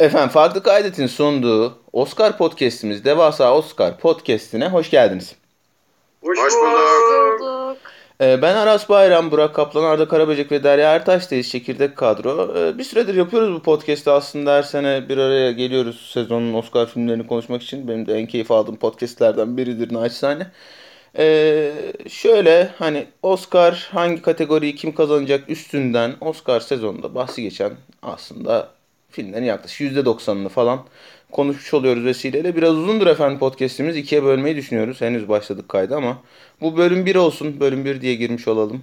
Efendim Farklı Kaydet'in sunduğu Oscar Podcast'imiz Devasa Oscar Podcast'ine hoş geldiniz. Hoş, Hoş bulduk. bulduk. Ee, ben Aras Bayram, Burak Kaplan, Arda Karaböcek ve Derya Ertaş'tayız çekirdek kadro. Ee, bir süredir yapıyoruz bu podcast'ı aslında her sene bir araya geliyoruz sezonun Oscar filmlerini konuşmak için. Benim de en keyif aldığım podcast'lerden biridir naçizane. Ee, şöyle hani Oscar hangi kategoriyi kim kazanacak üstünden Oscar sezonunda bahsi geçen aslında filmlerin yaklaşık %90'ını falan konuşmuş oluyoruz vesileyle. Biraz uzundur efendim podcast'imiz. ikiye bölmeyi düşünüyoruz. Henüz başladık kaydı ama bu bölüm 1 olsun. Bölüm 1 diye girmiş olalım.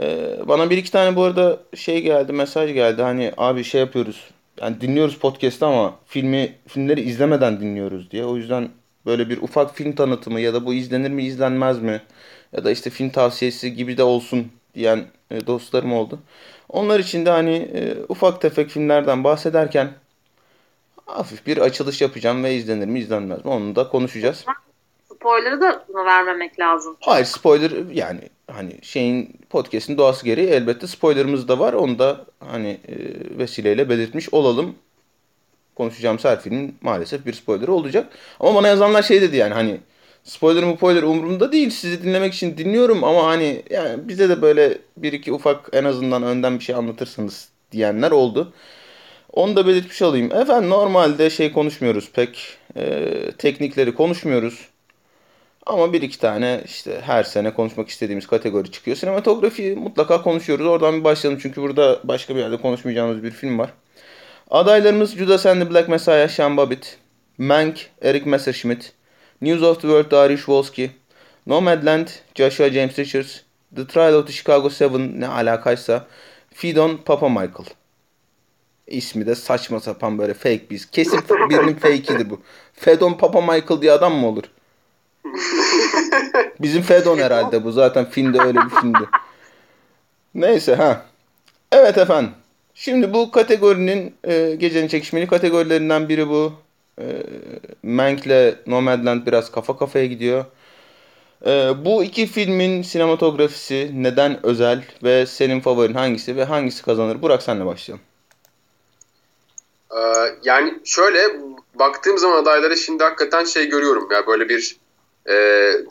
Ee, bana bir iki tane bu arada şey geldi, mesaj geldi. Hani abi şey yapıyoruz. Yani dinliyoruz podcast'ı ama filmi filmleri izlemeden dinliyoruz diye. O yüzden böyle bir ufak film tanıtımı ya da bu izlenir mi izlenmez mi ya da işte film tavsiyesi gibi de olsun diyen e, dostlarım oldu. Onlar için de hani e, ufak tefek filmlerden bahsederken hafif bir açılış yapacağım ve izlenir mi izlenmez mi onu da konuşacağız. Spoiler'ı da mı vermemek lazım? Hayır spoiler yani hani şeyin podcast'in doğası gereği elbette spoilerımız da var. Onu da hani e, vesileyle belirtmiş olalım. Konuşacağım her filmin maalesef bir spoiler olacak. Ama bana yazanlar şey dedi yani hani spoiler mı spoiler umurumda değil. Sizi dinlemek için dinliyorum ama hani yani bize de böyle bir iki ufak en azından önden bir şey anlatırsanız diyenler oldu. Onu da belirtmiş olayım. Efendim normalde şey konuşmuyoruz pek. E, teknikleri konuşmuyoruz. Ama bir iki tane işte her sene konuşmak istediğimiz kategori çıkıyor. Sinematografi mutlaka konuşuyoruz. Oradan bir başlayalım çünkü burada başka bir yerde konuşmayacağımız bir film var. Adaylarımız Judas and the Black Messiah, Sean Bobbitt, Mank, Eric Messerschmidt, News of the World, Darius Wolski, Nomadland, Joshua James Richards, The Trial of the Chicago Seven ne alakaysa, Fidon Papa Michael. İsmi de saçma sapan böyle fake biz. Kesin birinin fake'idir bu. Fedon Papa Michael diye adam mı olur? Bizim Fedon herhalde bu. Zaten filmde öyle bir filmdi. Neyse ha. Evet efendim. Şimdi bu kategorinin e, gecenin çekişmeli kategorilerinden biri bu. E, Mank'le Nomadland biraz kafa kafaya gidiyor. E, bu iki filmin sinematografisi neden özel ve senin favorin hangisi ve hangisi kazanır? Burak senle başlayalım. Ee, yani şöyle baktığım zaman adaylara şimdi hakikaten şey görüyorum ya böyle bir e,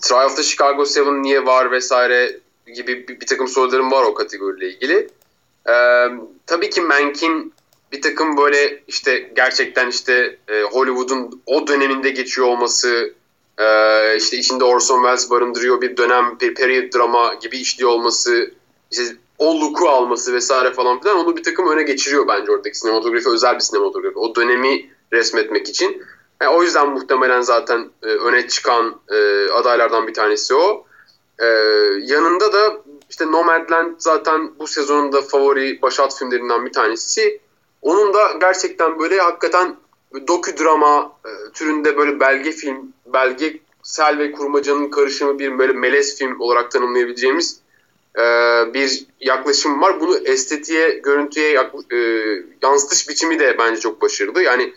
Trial of the Chicago Seven niye var vesaire gibi bir, bir takım sorularım var o kategoriyle ilgili. Ee, tabii ki Mank'in bir takım böyle işte gerçekten işte e, Hollywood'un o döneminde geçiyor olması e, işte içinde Orson Welles barındırıyor bir dönem bir period drama gibi işliyor olması işte o look'u alması vesaire falan filan onu bir takım öne geçiriyor bence oradaki sinematografi özel bir sinematografi. O dönemi resmetmek için. Yani o yüzden muhtemelen zaten e, öne çıkan e, adaylardan bir tanesi o. E, yanında da işte Nomadland zaten bu sezonun da favori başat filmlerinden bir tanesi. Onun da gerçekten böyle hakikaten dokü drama e, türünde böyle belge film, belgesel ve kurmacanın karışımı bir böyle melez film olarak tanımlayabileceğimiz e, bir yaklaşım var. Bunu estetiğe, görüntüye e, yansıtış biçimi de bence çok başarılı. Yani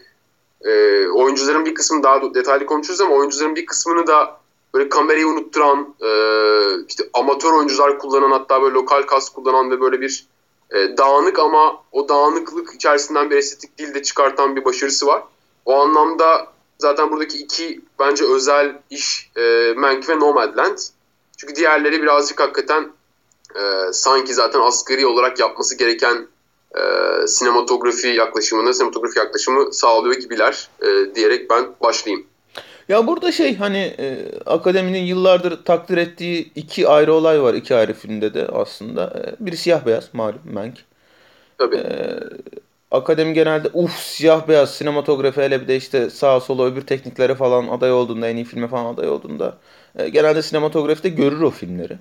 e, oyuncuların bir kısmını daha detaylı konuşuruz ama oyuncuların bir kısmını da böyle kamerayı unutturan, işte amatör oyuncular kullanan hatta böyle lokal kas kullanan ve böyle bir e, dağınık ama o dağınıklık içerisinden bir estetik dil de çıkartan bir başarısı var. O anlamda zaten buradaki iki bence özel iş e, Mank ve Nomadland. Çünkü diğerleri birazcık hakikaten e, sanki zaten asgari olarak yapması gereken e, sinematografi yaklaşımını, sinematografi yaklaşımı sağlıyor gibiler e, diyerek ben başlayayım. Ya burada şey hani e, akademinin yıllardır takdir ettiği iki ayrı olay var iki ayrı filmde de aslında. E, biri siyah beyaz malum Mank. Tabii. E, akademi genelde uf siyah beyaz sinematografi hele bir de işte sağa sola öbür tekniklere falan aday olduğunda en iyi filme falan aday olduğunda e, genelde sinematografide görür o filmleri.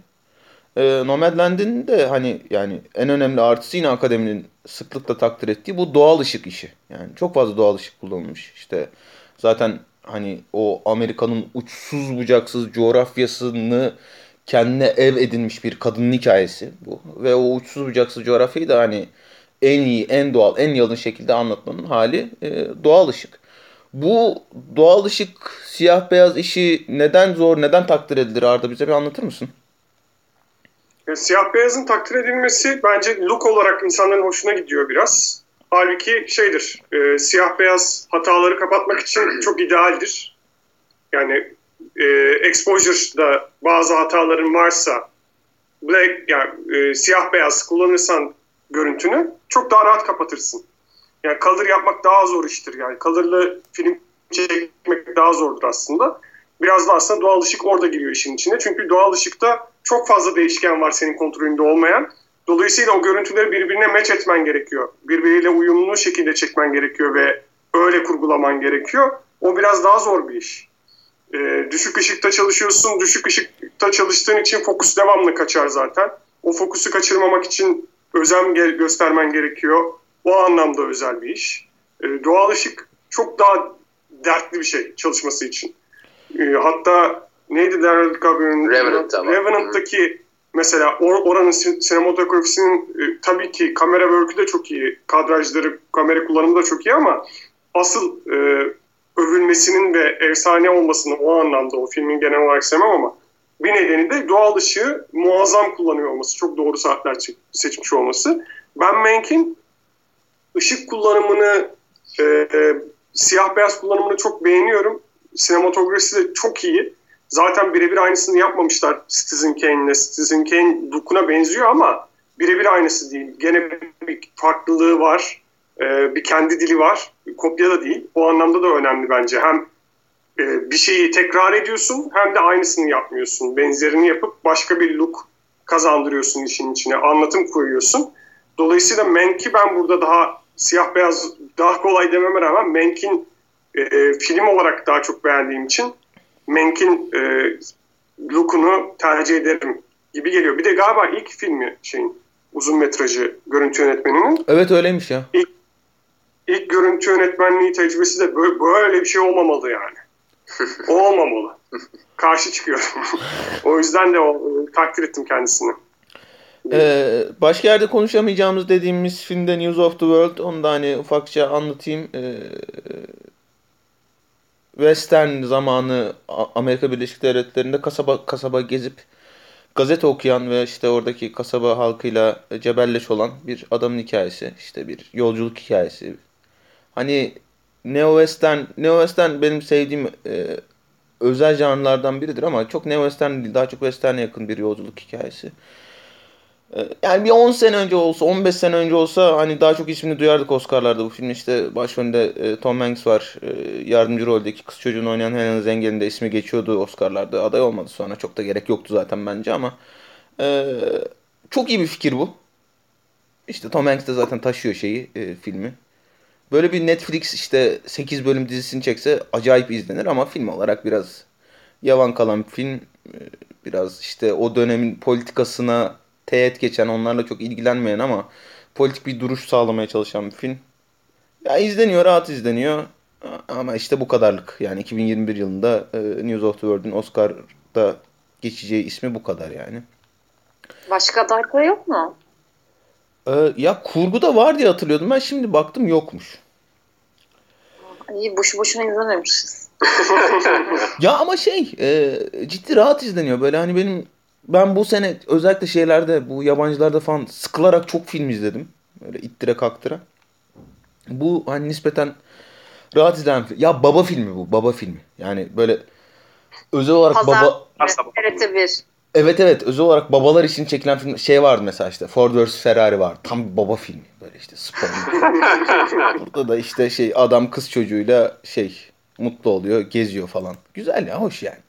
E, Nomadland'in de hani yani en önemli artısı yine akademinin sıklıkla takdir ettiği bu doğal ışık işi. Yani çok fazla doğal ışık kullanılmış. İşte zaten hani o Amerika'nın uçsuz bucaksız coğrafyasını kendine ev edinmiş bir kadının hikayesi bu. Ve o uçsuz bucaksız coğrafyayı da hani en iyi, en doğal, en yalın şekilde anlatmanın hali e, doğal ışık. Bu doğal ışık, siyah beyaz işi neden zor, neden takdir edilir Arda bize bir anlatır mısın? Ya, siyah beyazın takdir edilmesi bence look olarak insanların hoşuna gidiyor biraz. Halbuki şeydir, e, siyah beyaz hataları kapatmak için çok idealdir. Yani e, exposure'da bazı hataların varsa black yani e, siyah beyaz kullanırsan görüntünü çok daha rahat kapatırsın. Yani color yapmak daha zor iştir yani. Color'lı film çekmek daha zordur aslında. Biraz da aslında doğal ışık orada giriyor işin içine. Çünkü doğal ışıkta çok fazla değişken var senin kontrolünde olmayan. Dolayısıyla o görüntüleri birbirine match etmen gerekiyor. Birbiriyle uyumlu şekilde çekmen gerekiyor ve öyle kurgulaman gerekiyor. O biraz daha zor bir iş. Ee, düşük ışıkta çalışıyorsun. Düşük ışıkta çalıştığın için fokus devamlı kaçar zaten. O fokusu kaçırmamak için özen göstermen gerekiyor. O anlamda özel bir iş. Ee, doğal ışık çok daha dertli bir şey çalışması için. Ee, hatta neydi Leonardo DiCaprio'nun Revenant Revenant'taki mesela or, oranın sinematografisinin e, tabii ki kamera work'ü de çok iyi. Kadrajları, kamera kullanımı da çok iyi ama asıl e, övülmesinin ve efsane olmasını o anlamda o filmin genel olarak sevmem ama bir nedeni de doğal ışığı muazzam kullanıyor olması. Çok doğru saatler seçmiş olması. Ben Mank'in ışık kullanımını e, e, siyah beyaz kullanımını çok beğeniyorum. Sinematografisi de çok iyi. Zaten birebir aynısını yapmamışlar Citizen Kane'le. Citizen Kane look'una benziyor ama birebir aynısı değil. Gene bir farklılığı var. Ee, bir kendi dili var. Kopya da değil. O anlamda da önemli bence. Hem e, bir şeyi tekrar ediyorsun hem de aynısını yapmıyorsun. Benzerini yapıp başka bir look kazandırıyorsun işin içine. Anlatım koyuyorsun. Dolayısıyla Menk'i ben burada daha siyah beyaz daha kolay dememe rağmen Menk'in e, film olarak daha çok beğendiğim için Menk'in e, look'unu tercih ederim gibi geliyor. Bir de galiba ilk filmi şeyin uzun metrajı görüntü yönetmeninin. Evet öyleymiş ya. İlk, ilk görüntü yönetmenliği tecrübesi de böyle, böyle bir şey olmamalı yani. o olmamalı. Karşı çıkıyorum. o yüzden de o, e, takdir ettim kendisini. Ee, başka yerde konuşamayacağımız dediğimiz filmde News of the World. Onu da hani ufakça anlatayım. Ee, Western zamanı Amerika Birleşik Devletleri'nde kasaba kasaba gezip gazete okuyan ve işte oradaki kasaba halkıyla cebelleş olan bir adamın hikayesi. İşte bir yolculuk hikayesi. Hani Neo Western, Neo Western benim sevdiğim e, özel janrlardan biridir ama çok Neo Western değil, daha çok Western'e yakın bir yolculuk hikayesi. Ee, yani bir 10 sene önce olsa, 15 sene önce olsa hani daha çok ismini duyardık Oscar'larda bu film. işte başrolünde e, Tom Hanks var. E, yardımcı roldeki kız çocuğunu oynayan Helena Zengel'in de ismi geçiyordu Oscar'larda. Aday olmadı sonra. Çok da gerek yoktu zaten bence ama e, çok iyi bir fikir bu. İşte Tom Hanks de zaten taşıyor şeyi, filmi. Böyle bir Netflix işte 8 bölüm dizisini çekse acayip izlenir ama film olarak biraz yavan kalan bir film. Biraz işte o dönemin politikasına teğet geçen, onlarla çok ilgilenmeyen ama politik bir duruş sağlamaya çalışan bir film. Ya izleniyor, rahat izleniyor. Ama işte bu kadarlık. Yani 2021 yılında e, News of the World'ün Oscar'da geçeceği ismi bu kadar yani. Başka adayları yok mu? Ee, ya kurgu da var diye hatırlıyordum. Ben şimdi baktım yokmuş. İyi boşu boşuna izlememişiz. ya ama şey e, ciddi rahat izleniyor. Böyle hani benim ben bu sene özellikle şeylerde bu yabancılarda falan sıkılarak çok film izledim. Böyle ittire kaktıra. Bu hani nispeten rahat izlenen film. Ya baba filmi bu. Baba filmi. Yani böyle özel olarak Pazar, baba... TRT1. Evet evet özel olarak babalar için çekilen film şey vardı mesela işte Ford vs Ferrari var. Tam bir baba filmi böyle işte spor. Burada da işte şey adam kız çocuğuyla şey mutlu oluyor, geziyor falan. Güzel ya hoş yani.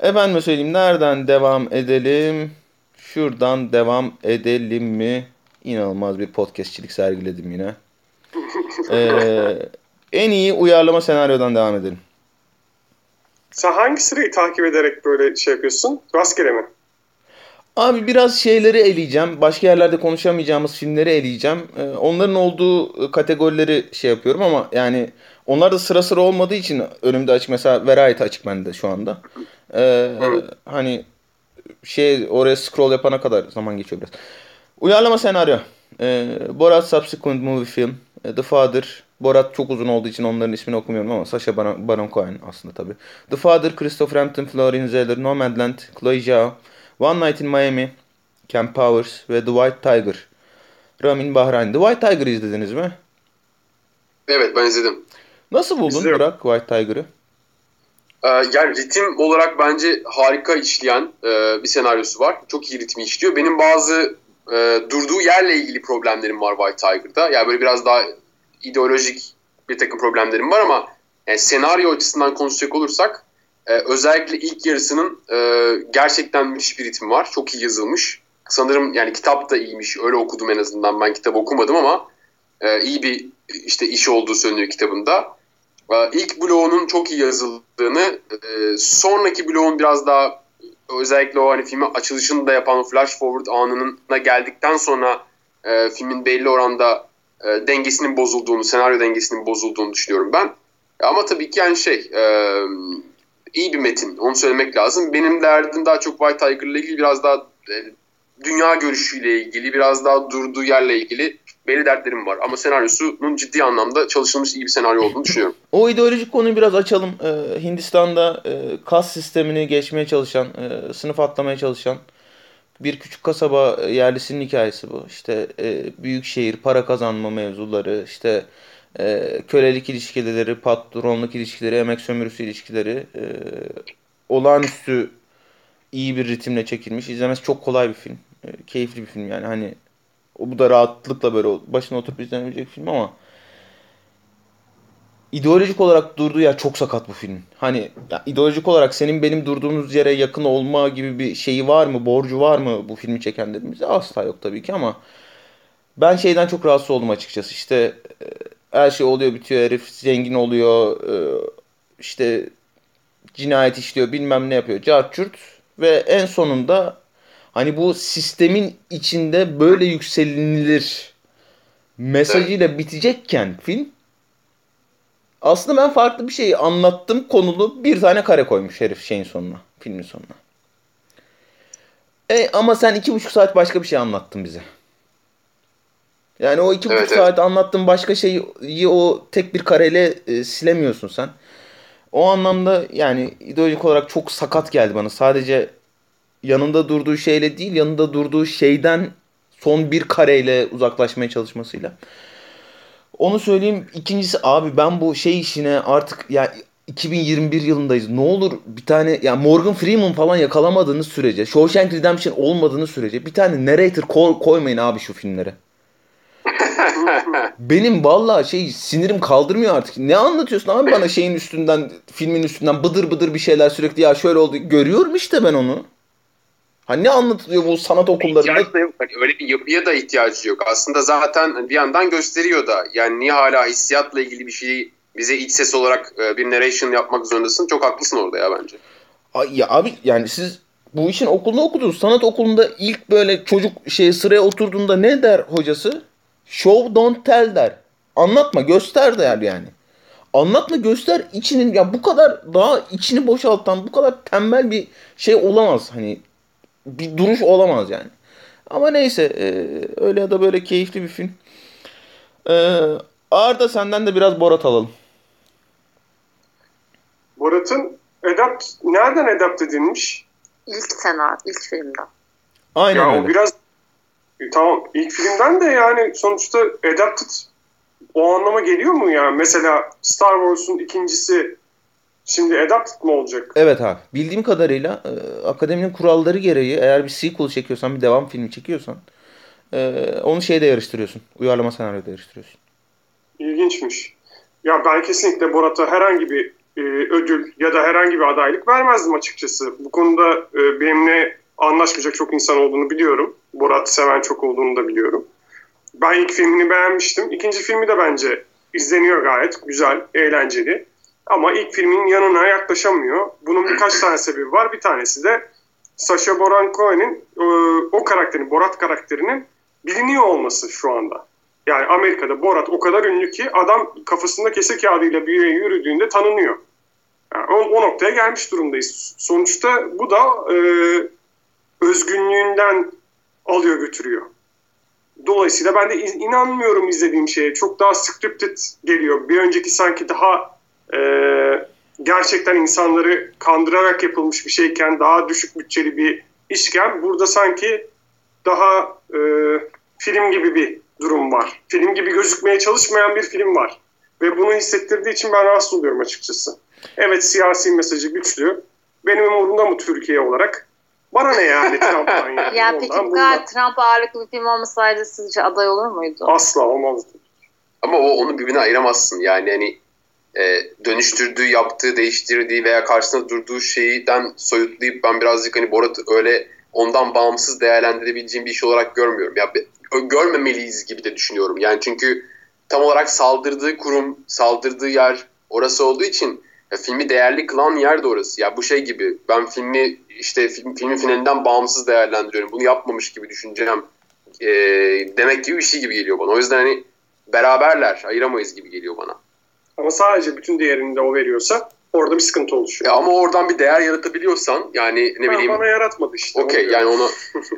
Efendim söyleyeyim nereden devam edelim? Şuradan devam edelim mi? İnanılmaz bir podcastçilik sergiledim yine. Ee, en iyi uyarlama senaryodan devam edelim. Sen hangi sırayı takip ederek böyle şey yapıyorsun? Rastgele mi? Abi biraz şeyleri eleyeceğim. Başka yerlerde konuşamayacağımız filmleri eleyeceğim. Ee, onların olduğu kategorileri şey yapıyorum ama yani onlar da sıra sıra olmadığı için önümde açık. Mesela Variety açık bende şu anda. Ee, hani şey oraya scroll yapana kadar zaman geçiyor biraz. Uyarlama senaryo. Ee, Borat Subsequent Movie Film. Ee, The Father. Borat çok uzun olduğu için onların ismini okumuyorum ama Sacha Baron, Baron Cohen aslında tabi. The Father, Christopher Hampton, Florian Zeller, Nomadland, Chloe Zhao, One Night in Miami, Camp Powers ve The White Tiger. Ramin Bahrain. The White Tiger izlediniz mi? Evet ben izledim. Nasıl buldun İzliyorum. Burak White Tiger'ı? Ee, yani ritim olarak bence harika işleyen e, bir senaryosu var. Çok iyi ritmi işliyor. Benim bazı e, durduğu yerle ilgili problemlerim var White Tiger'da. Yani böyle biraz daha ideolojik bir takım problemlerim var ama yani senaryo açısından konuşacak olursak e, özellikle ilk yarısının e, gerçekten müthiş bir ritmi var. Çok iyi yazılmış. Sanırım yani kitap da iyiymiş. Öyle okudum en azından. Ben kitabı okumadım ama e, iyi bir işte iş olduğu söyleniyor kitabında. Ee, İlk bloğunun çok iyi yazıldığını, e, sonraki bloğun biraz daha özellikle o hani filmin açılışını da yapan o flash forward anına geldikten sonra e, filmin belli oranda e, dengesinin bozulduğunu, senaryo dengesinin bozulduğunu düşünüyorum ben. Ama tabii ki yani şey iyi bir metin. Onu söylemek lazım. Benim derdim daha çok White Tiger ile ilgili biraz daha dünya görüşüyle ilgili, biraz daha durduğu yerle ilgili belli dertlerim var. Ama senaryosunun ciddi anlamda çalışılmış iyi bir senaryo olduğunu düşünüyorum. O ideolojik konuyu biraz açalım. Ee, Hindistan'da e, kas sistemini geçmeye çalışan, e, sınıf atlamaya çalışan bir küçük kasaba yerlisinin hikayesi bu. İşte e, büyük şehir, para kazanma mevzuları, işte e, kölelik ilişkileri, patronluk ilişkileri, emek sömürüsü ilişkileri e, olağanüstü iyi bir ritimle çekilmiş. İzlemesi çok kolay bir film. E, keyifli bir film yani. Hani bu da rahatlıkla böyle başına oturup izlenebilecek film ama ideolojik olarak durduğu yer çok sakat bu film. Hani ya, ideolojik olarak senin benim durduğumuz yere yakın olma gibi bir şeyi var mı, borcu var mı bu filmi çekenlerimize? Asla yok tabii ki ama ben şeyden çok rahatsız oldum açıkçası. İşte e, her şey oluyor bitiyor herif zengin oluyor e, işte cinayet işliyor bilmem ne yapıyor carçurt ve en sonunda hani bu sistemin içinde böyle yükselilir mesajıyla bitecekken film aslında ben farklı bir şey anlattım konulu bir tane kare koymuş herif şeyin sonuna filmin sonuna. E, ama sen iki buçuk saat başka bir şey anlattın bize. Yani o iki Evet, buçuk evet. saat anlattığın başka şeyi o tek bir kareyle e, silemiyorsun sen. O anlamda yani ideolojik olarak çok sakat geldi bana. Sadece yanında durduğu şeyle değil, yanında durduğu şeyden son bir kareyle uzaklaşmaya çalışmasıyla. Onu söyleyeyim. İkincisi abi ben bu şey işine artık ya 2021 yılındayız. Ne olur bir tane ya Morgan Freeman falan yakalamadığınız sürece, Shawshank Redemption olmadığınız sürece bir tane narrator koy- koymayın abi şu filmlere. Benim vallahi şey sinirim kaldırmıyor artık. Ne anlatıyorsun abi bana şeyin üstünden, filmin üstünden bıdır bıdır bir şeyler sürekli ya şöyle oldu. Görüyorum işte ben onu. Ha ne anlatılıyor bu sanat okullarında? İhtiyaç da yok. Hani öyle bir yapıya da ihtiyacı yok. Aslında zaten bir yandan gösteriyor da. Yani niye hala hissiyatla ilgili bir şeyi bize iç ses olarak e, bir narration yapmak zorundasın. Çok haklısın orada ya bence. Ya abi yani siz bu işin okulunu okudunuz. Sanat okulunda ilk böyle çocuk şey sıraya oturduğunda ne der hocası? Show don't tell der. Anlatma göster der yani. Anlatma göster içinin ya bu kadar daha içini boşaltan bu kadar tembel bir şey olamaz hani bir duruş olamaz yani. Ama neyse e, öyle ya da böyle keyifli bir film. E, Arda senden de biraz Borat alalım. Borat'ın adapt, nereden adapt edilmiş? İlk senaryo, ilk filmden. Aynen ya öyle. o biraz tamam ilk filmden de yani sonuçta adapted o anlama geliyor mu ya? Mesela Star Wars'un ikincisi şimdi adapted mı olacak? Evet abi. Bildiğim kadarıyla e, akademinin kuralları gereği eğer bir sequel çekiyorsan, bir devam filmi çekiyorsan e, onu şeyde yarıştırıyorsun. Uyarlama senaryoda yarıştırıyorsun. İlginçmiş. Ya ben kesinlikle Borat'a herhangi bir e, ödül ya da herhangi bir adaylık vermezdim açıkçası. Bu konuda e, benimle anlaşmayacak çok insan olduğunu biliyorum. Borat seven çok olduğunu da biliyorum. Ben ilk filmini beğenmiştim. İkinci filmi de bence izleniyor gayet güzel, eğlenceli. Ama ilk filmin yanına yaklaşamıyor. Bunun birkaç tane sebebi var. Bir tanesi de Sacha Baron Cohen'in e, o karakterin, Borat karakterinin biliniyor olması şu anda. Yani Amerika'da Borat o kadar ünlü ki adam kafasında kese kağıdıyla bir yere yürüdüğünde tanınıyor. Yani o, o noktaya gelmiş durumdayız. Sonuçta bu da e, özgünlüğünden alıyor götürüyor. Dolayısıyla ben de inanmıyorum izlediğim şeye. Çok daha scripted geliyor. Bir önceki sanki daha e, gerçekten insanları kandırarak yapılmış bir şeyken daha düşük bütçeli bir işken burada sanki daha e, film gibi bir durum var. Film gibi gözükmeye çalışmayan bir film var. Ve bunu hissettirdiği için ben rahatsız oluyorum açıkçası. Evet siyasi mesajı güçlü. Benim umurumda mı Türkiye olarak? Bana ne yani Trump'tan yani. Ya peki bu kadar. Trump ağırlıklı bir film olmasaydı sizce aday olur muydu? Asla olmazdı. Ama o onu birbirine ayıramazsın. Yani hani e, dönüştürdüğü, yaptığı, değiştirdiği veya karşısında durduğu şeyden soyutlayıp ben birazcık hani Borat öyle ondan bağımsız değerlendirebileceğim bir iş olarak görmüyorum. Ya görmemeliyiz gibi de düşünüyorum. Yani çünkü tam olarak saldırdığı kurum, saldırdığı yer orası olduğu için ya filmi değerli kılan yer de orası. Ya bu şey gibi ben filmi işte film, filmin finalinden bağımsız değerlendiriyorum. Bunu yapmamış gibi düşüneceğim e, demek gibi bir şey gibi geliyor bana. O yüzden hani beraberler, ayıramayız gibi geliyor bana. Ama sadece bütün değerini de o veriyorsa orada bir sıkıntı oluşuyor. Ya ama oradan bir değer yaratabiliyorsan yani ne Ha, bileyim Bana yaratmadı işte. okey yani ona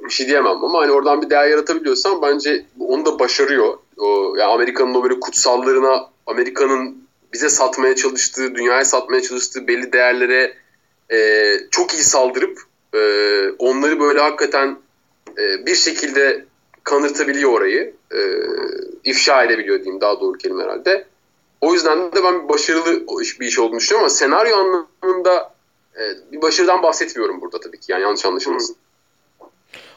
bir şey diyemem ama hani oradan bir değer yaratabiliyorsan bence onu da başarıyor. O, yani Amerika'nın o böyle kutsallarına Amerika'nın bize satmaya çalıştığı, dünyaya satmaya çalıştığı belli değerlere e, çok iyi saldırıp e, onları böyle hakikaten e, bir şekilde kanırtabiliyor orayı. E, ifşa edebiliyor diyeyim daha doğru kelime herhalde. O yüzden de ben başarılı bir iş olduğunu düşünüyorum ama senaryo anlamında e, bir başarıdan bahsetmiyorum burada tabii ki. Yani yanlış anlaşılmasın.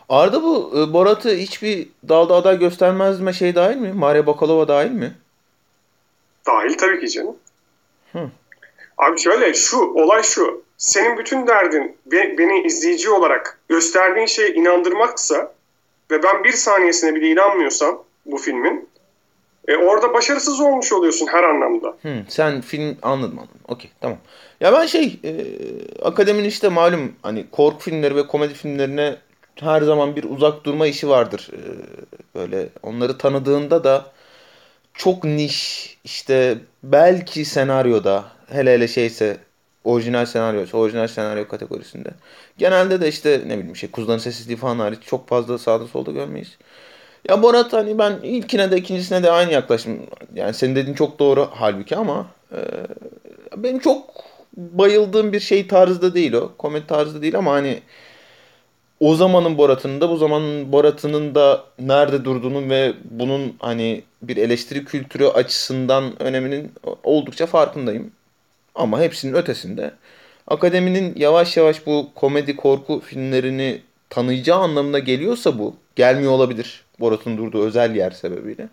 Arda bu e, Borat'ı hiçbir dalda aday göstermezme şey dahil mi? Maria Bakalova dahil mi? Dahil tabii ki canım. Hı. Abi şöyle şu olay şu. Senin bütün derdin be- beni izleyici olarak gösterdiğin şeye inandırmaksa ve ben bir saniyesine bile inanmıyorsam bu filmin e, orada başarısız olmuş oluyorsun her anlamda. Hı, sen film anladım anladım. Okey tamam. Ya ben şey e, akademinin işte malum hani korku filmleri ve komedi filmlerine her zaman bir uzak durma işi vardır. E, böyle onları tanıdığında da çok niş işte belki senaryoda hele hele şeyse orijinal senaryo, orijinal senaryo kategorisinde. Genelde de işte ne bileyim şey Kuzuların Sessizliği falan hariç çok fazla sağda solda görmeyiz. Ya Borat hani ben ilkine de ikincisine de aynı yaklaşım. Yani senin dediğin çok doğru halbuki ama e, benim çok bayıldığım bir şey tarzda değil o. Komedi tarzda değil ama hani o zamanın Borat'ının da bu zamanın Borat'ının da nerede durduğunun ve bunun hani bir eleştiri kültürü açısından öneminin oldukça farkındayım. Ama hepsinin ötesinde akademinin yavaş yavaş bu komedi korku filmlerini tanıyacağı anlamına geliyorsa bu gelmiyor olabilir Borat'ın durduğu özel yer sebebiyle.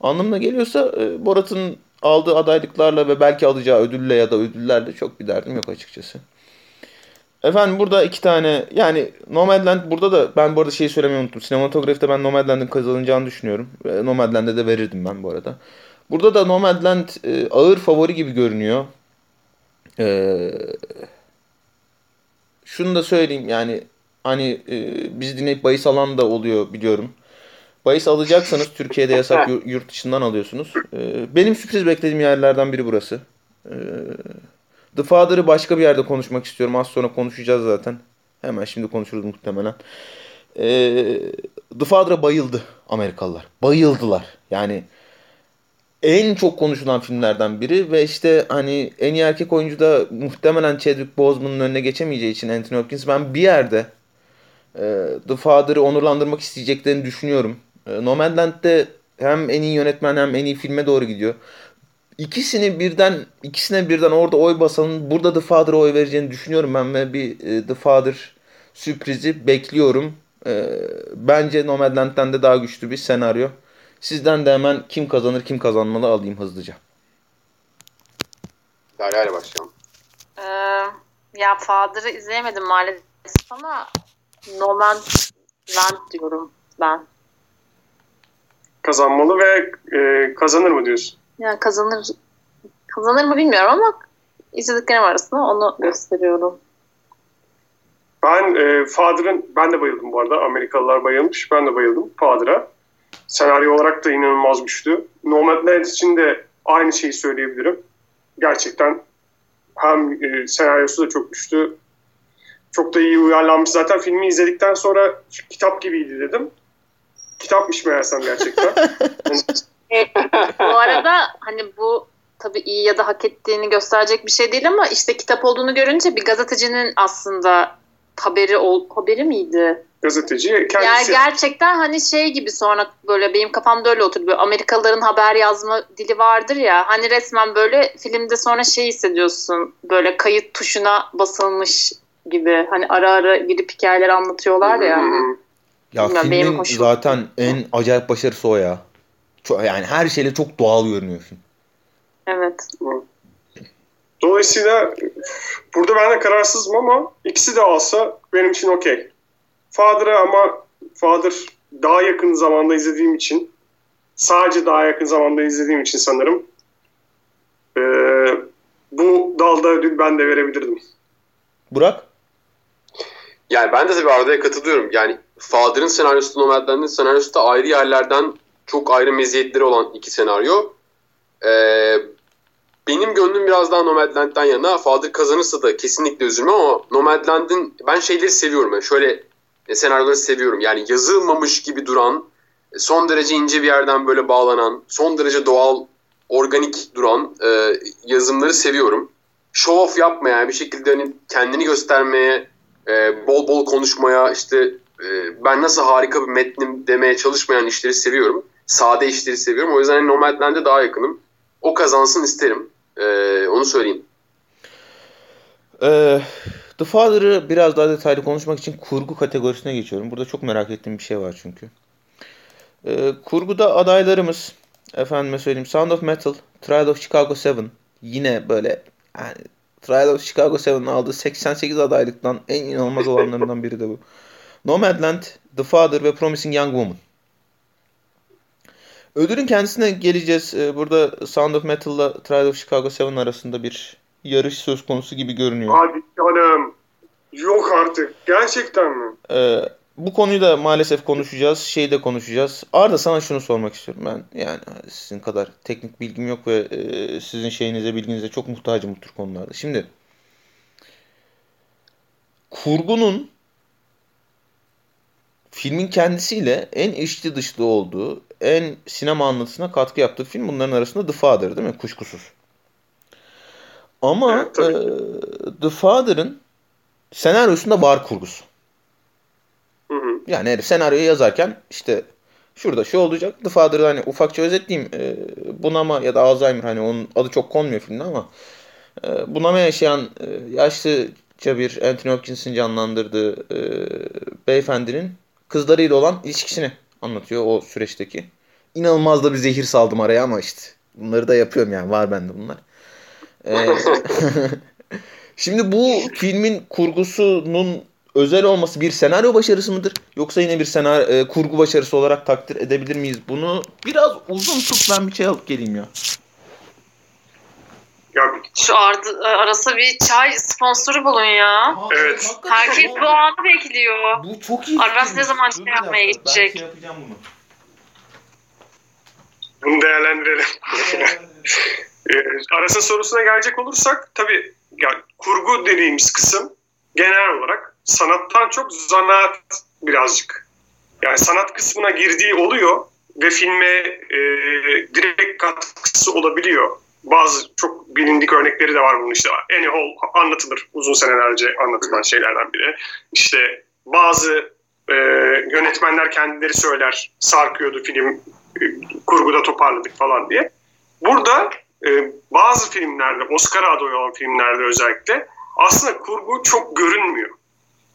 Anlamına geliyorsa e, Borat'ın aldığı adaylıklarla ve belki alacağı ödülle ya da ödüllerle çok bir derdim yok açıkçası. Efendim burada iki tane yani Nomadland burada da ben bu arada şeyi söylemeyi unuttum. Sinematografide ben Nomadland'ın kazanacağını düşünüyorum. Ve Nomadland'e de verirdim ben bu arada. Burada da Nomadland e, ağır favori gibi görünüyor. Ee, şunu da söyleyeyim yani hani e, biz dinleyip bahis alan da oluyor biliyorum. Bahis alacaksanız Türkiye'de yasak yur- yurt dışından alıyorsunuz. Ee, benim sürpriz beklediğim yerlerden biri burası. Ee, The Father'ı başka bir yerde konuşmak istiyorum. Az sonra konuşacağız zaten. Hemen şimdi konuşuruz muhtemelen. Ee, The Father'a bayıldı Amerikalılar. Bayıldılar. Yani en çok konuşulan filmlerden biri ve işte hani en iyi erkek oyuncu da muhtemelen Chadwick Boseman'ın önüne geçemeyeceği için Anthony Hopkins ben bir yerde e, The Father'ı onurlandırmak isteyeceklerini düşünüyorum. E, Nomadland'de hem en iyi yönetmen hem en iyi filme doğru gidiyor. İkisini birden ikisine birden orada oy basanın burada The Father'a oy vereceğini düşünüyorum ben ve bir e, The Father sürprizi bekliyorum. E, bence Nomadland'den de daha güçlü bir senaryo. Sizden de hemen kim kazanır kim kazanmalı alayım hızlıca. Derya ile başlayalım. Ee, ya Father'ı izleyemedim maalesef ama Nomadland diyorum ben. Kazanmalı ve e, kazanır mı diyorsun? Yani kazanır kazanır mı bilmiyorum ama izlediklerim arasında onu gösteriyorum. Ben e, Father'ın, ben de bayıldım bu arada. Amerikalılar bayılmış. Ben de bayıldım Father'a. Senaryo olarak da inanılmaz güçlü. Nomadland için de aynı şeyi söyleyebilirim. Gerçekten hem e, senaryosu da çok güçlü. Çok da iyi uyarlanmış. Zaten filmi izledikten sonra kitap gibiydi dedim. Kitapmış meğersem gerçekten. Bu arada hani bu tabii iyi ya da hak ettiğini gösterecek bir şey değil ama işte kitap olduğunu görünce bir gazetecinin aslında haberi ol, haberi miydi? gazeteci. Yani Kendisi gerçekten hani şey gibi sonra böyle benim kafamda öyle oturdu. Böyle Amerikalıların haber yazma dili vardır ya. Hani resmen böyle filmde sonra şey hissediyorsun. Böyle kayıt tuşuna basılmış gibi. Hani ara ara gidip hikayeler anlatıyorlar ya. Hı. Ya Bilmiyorum, benim filmin hoşuma zaten en acayip başarısı o ya. Çok, yani her şeyle çok doğal görünüyor film. Evet. Dolayısıyla burada ben de kararsızım ama ikisi de alsa benim için okey. Father'ı ama Father daha yakın zamanda izlediğim için sadece daha yakın zamanda izlediğim için sanırım ee, bu dalda ödül ben de verebilirdim. Burak? Yani ben de tabii Arda'ya katılıyorum. Yani Father'ın senaryosu Nomadland'ın senaryosu da ayrı yerlerden çok ayrı meziyetleri olan iki senaryo. Ee, benim gönlüm biraz daha Nomadland'dan yana. Father kazanırsa da kesinlikle üzülmem ama Nomadland'ın ben şeyleri seviyorum. Yani şöyle e, senaryoları seviyorum. Yani yazılmamış gibi duran, e, son derece ince bir yerden böyle bağlanan, son derece doğal, organik duran e, yazımları seviyorum. Show off yapmayan bir şekilde hani kendini göstermeye, e, bol bol konuşmaya, işte e, ben nasıl harika bir metnim demeye çalışmayan işleri seviyorum. Sade işleri seviyorum. O yüzden hani Nomadland'e daha yakınım. O kazansın isterim. E, onu söyleyeyim. Ee, The Father'ı biraz daha detaylı konuşmak için kurgu kategorisine geçiyorum. Burada çok merak ettiğim bir şey var çünkü. Ee, kurguda adaylarımız efendime söyleyeyim Sound of Metal, Trial of Chicago 7 yine böyle yani Trial of Chicago 7'in aldığı 88 adaylıktan en inanılmaz olanlarından biri de bu. Nomadland, The Father ve Promising Young Woman. Ödülün kendisine geleceğiz. Ee, Burada Sound of Metal'la Trial of Chicago 7 arasında bir yarış söz konusu gibi görünüyor. Hadi canım. Yok artık. Gerçekten mi? Ee, bu konuyu da maalesef konuşacağız. Şeyi de konuşacağız. Arda sana şunu sormak istiyorum. Ben yani sizin kadar teknik bilgim yok ve e, sizin şeyinize bilginize çok muhtacım bu tür konularda. Şimdi kurgunun filmin kendisiyle en içli dışlı olduğu, en sinema anlatısına katkı yaptığı film bunların arasında The Father değil mi? Kuşkusuz. Ama Evet, e, The Father'ın senaryosunda var kurgusu. Yani herif senaryoyu yazarken işte şurada şu olacak. The Father'ı hani ufakça özetleyeyim. E, bunama ya da Alzheimer hani onun adı çok konmuyor filmde ama e, bunama yaşayan e, yaşlıca bir Anthony Hopkins'in canlandırdığı e, beyefendinin kızlarıyla olan ilişkisini anlatıyor o süreçteki. İnanılmaz da bir zehir saldım araya ama işte bunları da yapıyorum yani var bende bunlar. E, Şimdi bu filmin kurgusunun özel olması bir senaryo başarısı mıdır? Yoksa yine bir senaryo e, kurgu başarısı olarak takdir edebilir miyiz? Bunu biraz uzun tut ben bir şey alıp geleyim ya. Ya Şu ardı, arası bir çay sponsoru bulun ya. Evet. Herkes bu anı bekliyor. Bu çok iyi. Aras ne zaman Dur şey yapmaya gidecek? Ben şey yapacağım bunu. bunu değerlendirelim. Ee, Aras'ın sorusuna gelecek olursak tabii ya, kurgu dediğimiz kısım genel olarak sanattan çok zanaat birazcık. Yani sanat kısmına girdiği oluyor ve filme e, direkt katkısı olabiliyor. Bazı çok bilindik örnekleri de var bunun işte. Annie Hall anlatılır uzun senelerce anlatılan şeylerden biri. İşte bazı e, yönetmenler kendileri söyler sarkıyordu film e, kurguda toparladık falan diye. Burada e, bazı filmlerde, Oscar adayı olan filmlerde özellikle aslında kurgu çok görünmüyor.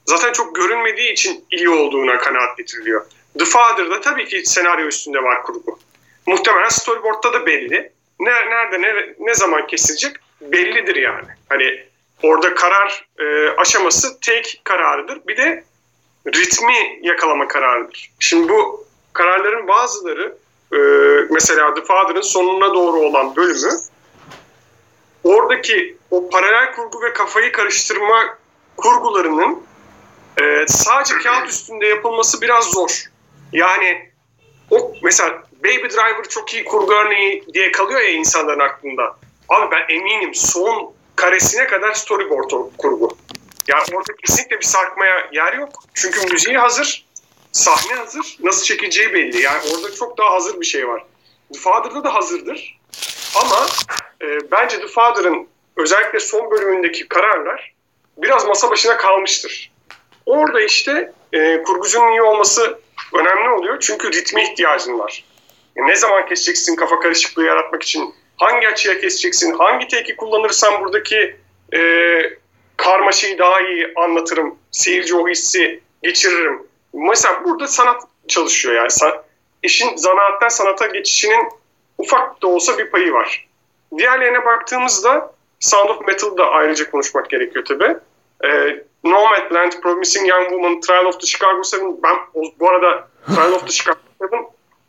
Zaten çok görünmediği için iyi olduğuna kanaat getiriliyor. The Father'da tabii ki senaryo üstünde var kurgu. Muhtemelen storyboard'da da belli. Ne, nerede, ne, ne zaman kesilecek bellidir yani. Hani orada karar e, aşaması take kararıdır. Bir de ritmi yakalama kararıdır. Şimdi bu kararların bazıları e, mesela The Father'ın sonuna doğru olan bölümü oradaki o paralel kurgu ve kafayı karıştırma kurgularının e, sadece kağıt üstünde yapılması biraz zor. Yani o mesela Baby Driver çok iyi kurgu örneği diye kalıyor ya insanların aklında. Abi ben eminim son karesine kadar storyboard kurgu. Yani orada kesinlikle bir sarkmaya yer yok. Çünkü müziği hazır, sahne hazır, nasıl çekeceği belli. Yani orada çok daha hazır bir şey var. The Father'da da hazırdır. Ama e, bence The Father'ın özellikle son bölümündeki kararlar biraz masa başına kalmıştır. Orada işte e, kurgucunun iyi olması önemli oluyor. Çünkü ritme ihtiyacın var. E, ne zaman keseceksin kafa karışıklığı yaratmak için? Hangi açıya keseceksin? Hangi teki kullanırsan buradaki e, karmaşayı daha iyi anlatırım. Seyirci o hissi geçiririm. Mesela burada sanat çalışıyor yani. San, işin zanaattan sanata geçişinin ufak da olsa bir payı var. Diğerlerine baktığımızda Sound of Metal'da ayrıca konuşmak gerekiyor tabi. Ee, Nomadland, Promising Young Woman, Trial of the Chicago 7 ben bu arada Trial of the Chicago 7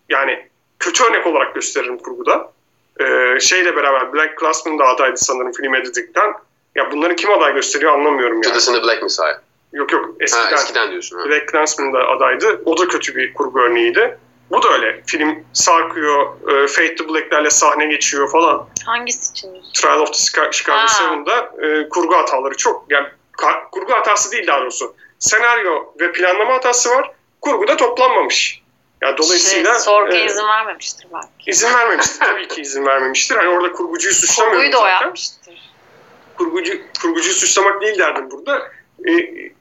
yani kötü örnek olarak gösteririm kurguda. Ee, şeyle beraber Black Classman da adaydı sanırım film editikten. Ya bunları kim aday gösteriyor anlamıyorum yani. Judas and the Black Messiah. Yok yok eskiden, Ha, eskiden diyorsun. Ha. Black Clansman da adaydı. O da kötü bir kurgu örneğiydi. Bu da öyle. Film sarkıyor, e, Fade to Black'lerle sahne geçiyor falan. Hangisi için? Trial of the Chica- Chicago Ha. 7'da e, kurgu hataları çok. Yani kurgu hatası değil daha doğrusu. Senaryo ve planlama hatası var. Kurguda toplanmamış. Yani dolayısıyla şey, sorguya e, izin vermemiştir belki. izin vermemiştir. Tabii ki izin vermemiştir. Hani orada kurgucuyu suçlamıyorum Kurguyu da o yapmıştır. Kurgucu, kurgucuyu suçlamak değil derdim burada. E,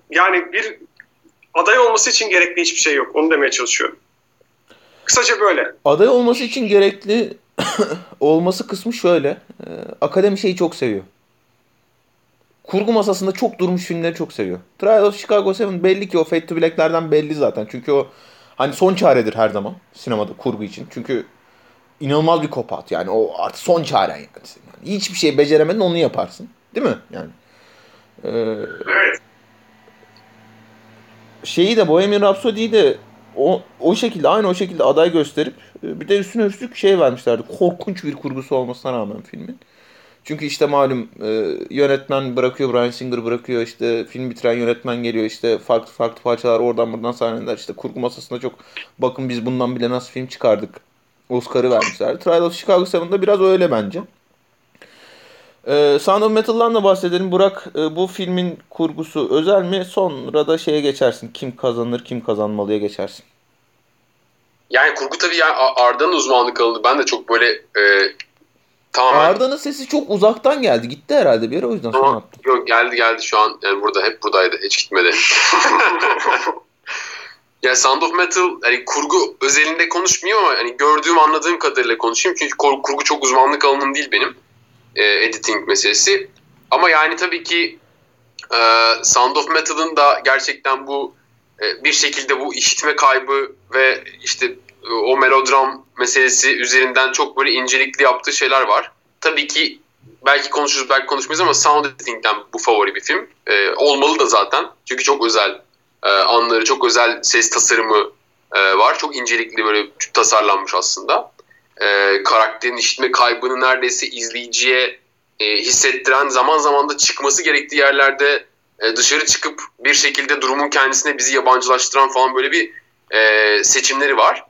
yani bir aday olması için gerekli hiçbir şey yok. Onu demeye çalışıyorum. Kısaca böyle. Aday olması için gerekli olması kısmı şöyle. Ee, akademi şeyi çok seviyor. Kurgu masasında çok durmuş filmleri çok seviyor. Trial of Chicago 7 belli ki o Fade to Black'lerden belli zaten. Çünkü o hani son çaredir her zaman sinemada kurgu için. Çünkü inanılmaz bir kopat yani o artık son çaren yani. yani hiçbir şey beceremedin onu yaparsın. Değil mi? Yani. Ee, şeyi de Bohemian Rhapsody'yi de o, o şekilde aynı o şekilde aday gösterip e, bir de üstüne üstlük şey vermişlerdi. Korkunç bir kurgusu olmasına rağmen filmin. Çünkü işte malum e, yönetmen bırakıyor, Bryan Singer bırakıyor, işte film bitiren yönetmen geliyor, işte farklı farklı parçalar oradan buradan sahneler, işte kurgu masasında çok bakın biz bundan bile nasıl film çıkardık. Oscar'ı vermişler. Trial of Chicago 7'da biraz öyle bence. Ee, Sound of Metal'dan da bahsedelim. Burak e, bu filmin kurgusu özel mi? Sonra da şeye geçersin. Kim kazanır, kim kazanmalıya geçersin. Yani kurgu tabii yani Arda'nın uzmanlık alanı. Ben de çok böyle e, tamamen Arda'nın sesi çok uzaktan geldi. Gitti herhalde bir yere o yüzden sonra attım. yok geldi geldi şu an yani burada hep buradaydı hiç gitmedi. yani Sound of Metal hani kurgu özelinde konuşmayayım ama hani gördüğüm anladığım kadarıyla konuşayım çünkü kurgu çok uzmanlık alanım değil benim e, editing meselesi. Ama yani tabii ki e, Sound of Metal'ın da gerçekten bu e, bir şekilde bu işitme kaybı ve işte e, o melodram meselesi üzerinden çok böyle incelikli yaptığı şeyler var. Tabii ki belki konuşuruz belki konuşmayız ama Sound Editing'den bu favori bir film. Ee, olmalı da zaten. Çünkü çok özel e, anları, çok özel ses tasarımı e, var. Çok incelikli böyle tasarlanmış aslında. E, karakterin işitme kaybını neredeyse izleyiciye e, hissettiren zaman zaman da çıkması gerektiği yerlerde e, dışarı çıkıp bir şekilde durumun kendisine bizi yabancılaştıran falan böyle bir e, seçimleri var.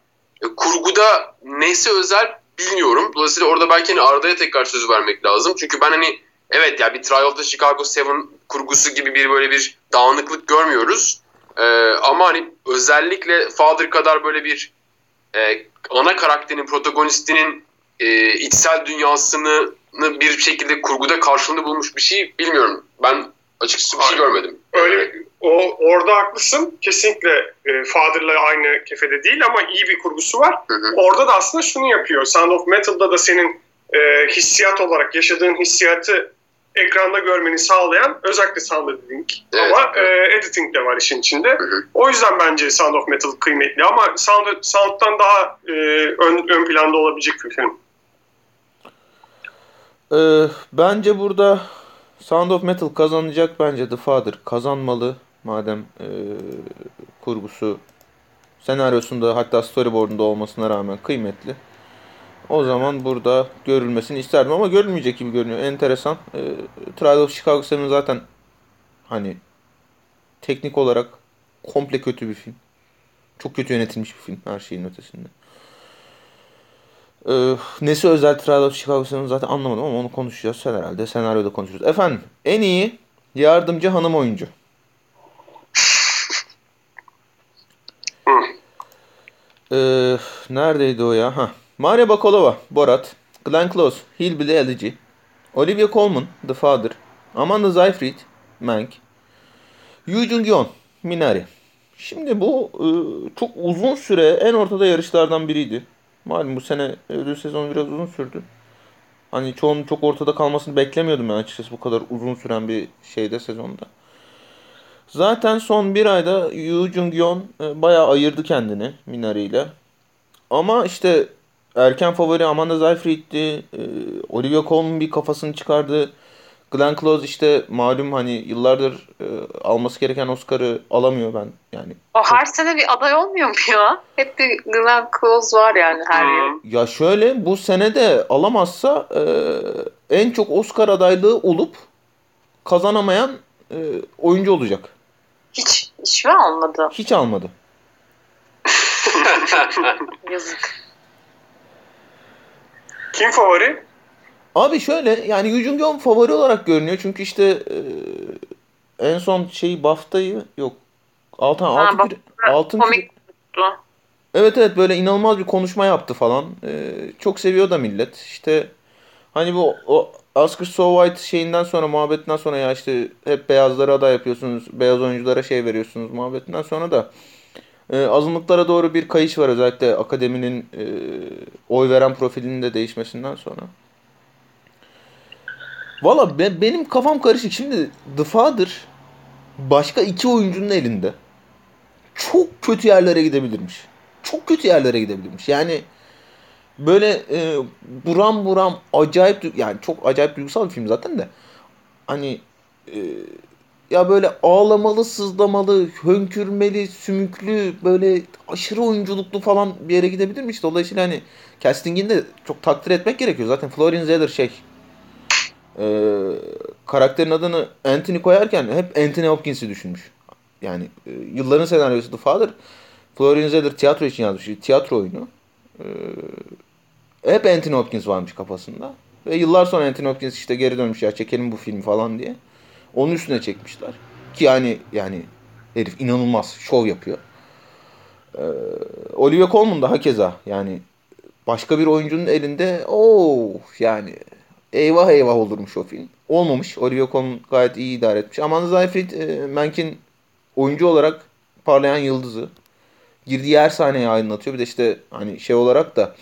Kurguda neyse özel bilmiyorum. Dolayısıyla orada belki hani Arda'ya tekrar söz vermek lazım. Çünkü ben hani evet ya bir Trial of the Chicago 7 kurgusu gibi bir böyle bir dağınıklık görmüyoruz. Ee, ama hani özellikle Father kadar böyle bir e, ana karakterin, protagonistinin e, içsel dünyasını bir şekilde kurguda karşılığını bulmuş bir şey bilmiyorum. Ben açıkçası bir şey görmedim. Öyle o orada haklısın. Kesinlikle e, Father'la aynı kefede değil ama iyi bir kurgusu var. Hı hı. Orada da aslında şunu yapıyor. Sound of Metal'da da senin e, hissiyat olarak yaşadığın hissiyatı ekranda görmeni sağlayan özellikle sound editing Evet, ama e, editing de var işin içinde. hı. O yüzden bence Sound of Metal kıymetli ama sound, sound'dan daha e, ön, ön planda olabilecek bir film. Ee, bence burada Sound of Metal kazanacak bence The Father kazanmalı. Madem e, kurgusu senaryosunda hatta storyboard'unda olmasına rağmen kıymetli. O zaman burada görülmesini isterdim ama görülmeyecek gibi görünüyor. Enteresan. E, Trial of Chicago 7 zaten hani teknik olarak komple kötü bir film. Çok kötü yönetilmiş bir film her şeyin ötesinde. Ee, nesi özel Trial of Chicago 7 zaten anlamadım ama onu konuşacağız sen herhalde. Senaryoda konuşuruz. Efendim en iyi yardımcı hanım oyuncu. Ee, neredeydi o ya? Ha. Maria Bakalova, Borat, Glenn Close, Hillbilly Elegy, Olivia Colman, The Father, Amanda Seyfried, Mank, Yu Jung-yeon, Minari. Şimdi bu e, çok uzun süre en ortada yarışlardan biriydi. Malum bu sene ödül sezonu biraz uzun sürdü. Hani çoğunun çok ortada kalmasını beklemiyordum ben açıkçası bu kadar uzun süren bir şeyde sezonda. Zaten son bir ayda Yu Jung-yeon e, bayağı ayırdı kendini Minari ile. Ama işte erken favori Amanda Seyfried'ti. E, Olivia Colman bir kafasını çıkardı. Glenn Close işte malum hani yıllardır e, alması gereken Oscar'ı alamıyor ben yani. O her sene bir aday olmuyor mu ya? Hep bir Glenn Close var yani her yıl. Ya şöyle bu sene de alamazsa e, en çok Oscar adaylığı olup kazanamayan e, oyuncu olacak. Hiç, hiç mi almadı? Hiç almadı. Yazık. Kim favori? Abi şöyle yani Yu Jung-yeon favori olarak görünüyor çünkü işte e, en son şeyi BAFTA'yı yok. Altın Ha, altın BAFTA küre- altın komik küre-. Evet evet böyle inanılmaz bir konuşma yaptı falan. Ee, çok seviyor da millet. İşte hani bu o Oscar So White şeyinden sonra muhabbetinden sonra ya işte hep beyazlara aday yapıyorsunuz. Beyaz oyunculara şey veriyorsunuz muhabbetinden sonra da e, azınlıklara doğru bir kayış var özellikle akademinin e, oy veren profilinin de değişmesinden sonra. Valla be- benim kafam karışık. Şimdi The Father başka iki oyuncunun elinde çok kötü yerlere gidebilirmiş. Çok kötü yerlere gidebilirmiş. Yani böyle e, buram buram acayip yani çok acayip duygusal bir film zaten de. Hani e, ya böyle ağlamalı, sızlamalı, hönkürmeli, sümüklü, böyle aşırı oyunculuklu falan bir yere gidebilirmiş. Dolayısıyla hani castingini de çok takdir etmek gerekiyor. Zaten Florian Zeller şey e, karakterin adını Anthony koyarken hep Anthony Hopkins'i düşünmüş. Yani e, yılların senaryosu The Father. Florian Zeller tiyatro için yazmış. Tiyatro oyunu. E, hep Anthony Hopkins varmış kafasında. Ve yıllar sonra Anthony Hopkins işte geri dönmüş ya çekelim bu filmi falan diye. Onun üstüne çekmişler. Ki yani yani herif inanılmaz şov yapıyor. E, Olivia Colman da hakeza yani başka bir oyuncunun elinde o yani eyvah eyvah olurmuş o film. Olmamış. Olivia Colman gayet iyi idare etmiş. Amanda Seyfried e, Mank'in oyuncu olarak parlayan yıldızı. Girdiği her sahneyi aydınlatıyor. Bir de işte hani şey olarak da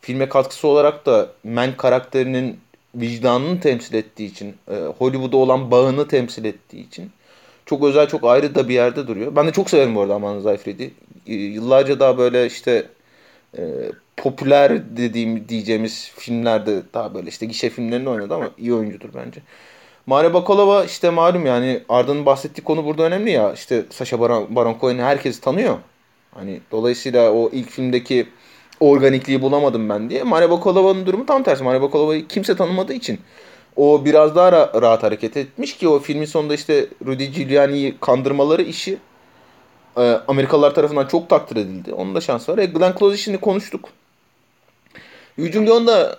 filme katkısı olarak da Mank karakterinin vicdanını temsil ettiği için, e, Hollywood'a olan bağını temsil ettiği için çok özel, çok ayrı da bir yerde duruyor. Ben de çok severim bu arada Amanda Seyfried'i. E, yıllarca daha böyle işte e, popüler dediğim diyeceğimiz filmlerde daha böyle işte gişe filmlerinde oynadı ama iyi oyuncudur bence. Maria Bakalova işte malum yani Arda'nın bahsettiği konu burada önemli ya. İşte Sacha Baron, Baron Cohen'i herkes tanıyor. Hani dolayısıyla o ilk filmdeki organikliği bulamadım ben diye. Maria Bakalova'nın durumu tam tersi. Maria Bakalova'yı kimse tanımadığı için o biraz daha ra- rahat hareket etmiş ki o filmin sonunda işte Rudy Giuliani'yi kandırmaları işi e, Amerikalılar tarafından çok takdir edildi. Onun da şansı var. E, Glenn Close işini konuştuk. Jung-yeon da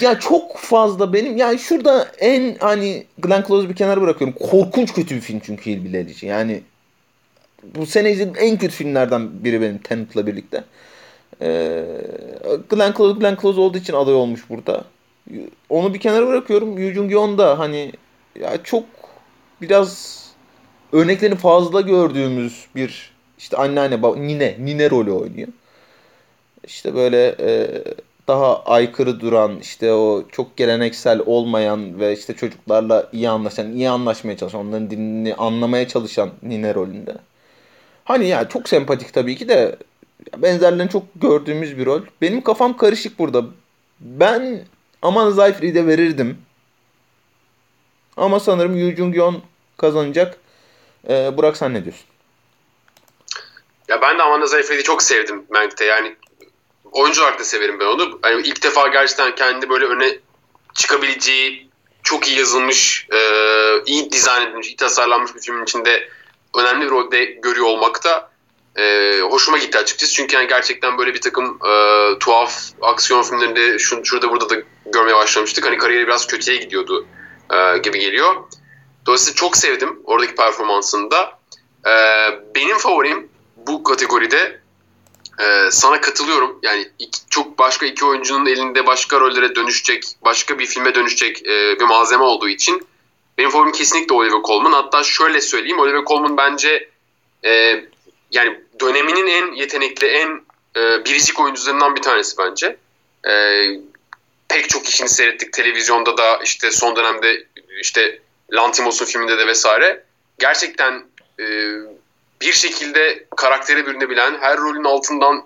ya çok fazla benim yani şurada en hani Glenn Close'u bir kenara bırakıyorum. Korkunç kötü bir film çünkü Hill Village. Yani bu sene izlediğim en kötü filmlerden biri benim Tenet'la birlikte. Ee, Glenn Close Glenn Close olduğu için aday olmuş burada. Onu bir kenara bırakıyorum. Yu Jung-yeon da hani ya çok biraz örneklerini fazla gördüğümüz bir işte anneanne baba, nine nine rolü oynuyor. İşte böyle e, daha aykırı duran işte o çok geleneksel olmayan ve işte çocuklarla iyi anlaşan, iyi anlaşmaya çalışan, onların dilini anlamaya çalışan nine rolünde. Hani ya çok sempatik tabii ki de benzerlerini çok gördüğümüz bir rol. Benim kafam karışık burada. Ben Aman Seyfried'e verirdim. Ama sanırım Yu Jung-yeon kazanacak. Ee, Burak sen ne diyorsun? Ya ben de Amanda Seyfried'i çok sevdim Mank'te. Yani oyuncu olarak da severim ben onu. Yani ilk defa gerçekten kendi böyle öne çıkabileceği çok iyi yazılmış, e, iyi dizayn edilmiş, iyi tasarlanmış bir filmin içinde önemli bir rolde görüyor olmak da e, hoşuma gitti açıkçası. Çünkü yani gerçekten böyle bir takım e, tuhaf aksiyon filmlerinde şu, şurada burada da görmeye başlamıştık. Hani kariyeri biraz kötüye gidiyordu e, gibi geliyor. Dolayısıyla çok sevdim oradaki performansını da. E, benim favorim bu kategoride e, sana katılıyorum. Yani iki, çok başka iki oyuncunun elinde başka rollere dönüşecek, başka bir filme dönüşecek e, bir malzeme olduğu için benim favorim kesinlikle Oliver Colman. Hatta şöyle söyleyeyim Oliver Colman bence e, yani döneminin en yetenekli, en e, biricik oyuncularından bir tanesi bence. E, pek çok işini seyrettik televizyonda da işte son dönemde işte Lantimos'un filminde de vesaire. Gerçekten e, bir şekilde karakteri bürünebilen, her rolün altından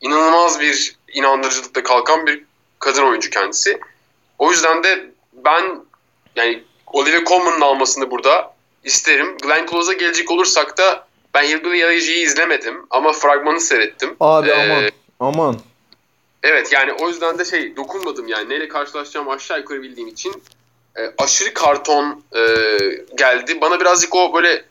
inanılmaz bir inandırıcılıkla kalkan bir kadın oyuncu kendisi. O yüzden de ben yani Olivia Colman'ın almasını burada isterim. Glenn Close'a gelecek olursak da ben Hillbilly Elegy'yi izlemedim ama fragmanı seyrettim. Abi Ee, aman. Aman. Evet yani o yüzden de şey dokunmadım yani neyle karşılaşacağım aşağı yukarı bildiğim için e, aşırı karton e, geldi. Bana birazcık o böyle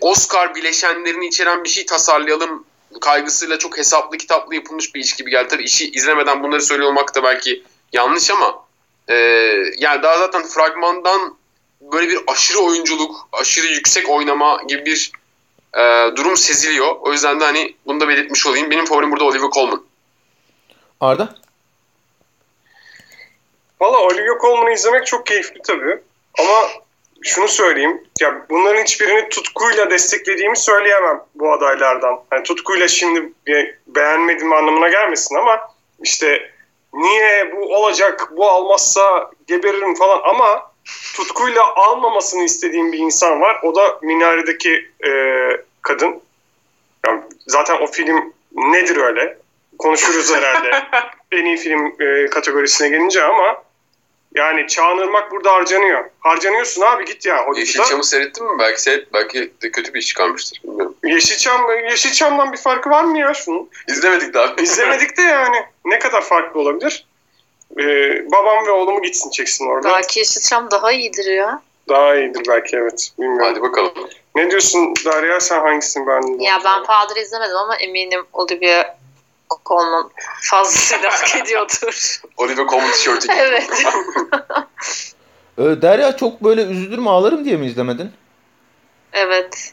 Oscar bileşenlerini içeren bir şey tasarlayalım kaygısıyla çok hesaplı kitaplı yapılmış bir iş gibi geldi. Tabii işi izlemeden bunları söylüyor olmak da belki yanlış ama e, yani daha zaten fragmandan böyle bir aşırı oyunculuk, aşırı yüksek oynama gibi bir e, durum seziliyor. O yüzden de hani bunu da belirtmiş olayım. Benim favorim burada Olivia Colman. Arda? Valla Olivia Colman'ı izlemek çok keyifli tabii. Ama şunu söyleyeyim. Ya bunların hiçbirini tutkuyla desteklediğimi söyleyemem bu adaylardan. Yani tutkuyla şimdi be- beğenmedim anlamına gelmesin ama işte niye bu olacak, bu almazsa geberirim falan ama tutkuyla almamasını istediğim bir insan var. O da Minare'deki e, kadın. Yani zaten o film nedir öyle? Konuşuruz herhalde. en iyi film e, kategorisine gelince ama yani Çağınırmak burada harcanıyor. Harcanıyorsun abi git ya Hollywood'da. Yeşilçam'ı seyrettin mi? Belki seyret, belki de kötü bir iş çıkarmıştır. Bilmiyorum. Yeşilçam, Yeşilçam'dan bir farkı var mı ya şunun? İzlemedik daha. İzlemedik de yani. Ne kadar farklı olabilir? Ee, babam ve oğlumu gitsin çeksin orada. Belki Yeşilçam daha iyidir ya. Daha iyidir belki evet. Bilmiyorum. Hadi bakalım. Ne diyorsun Derya sen hangisini beğendin? Ya ben Father'ı izlemedim ama eminim Olivia Colman fazlasıyla hak ediyordur. Oliver Colman tişörtü evet. Ee, Derya çok böyle üzülürüm ağlarım diye mi izlemedin? Evet.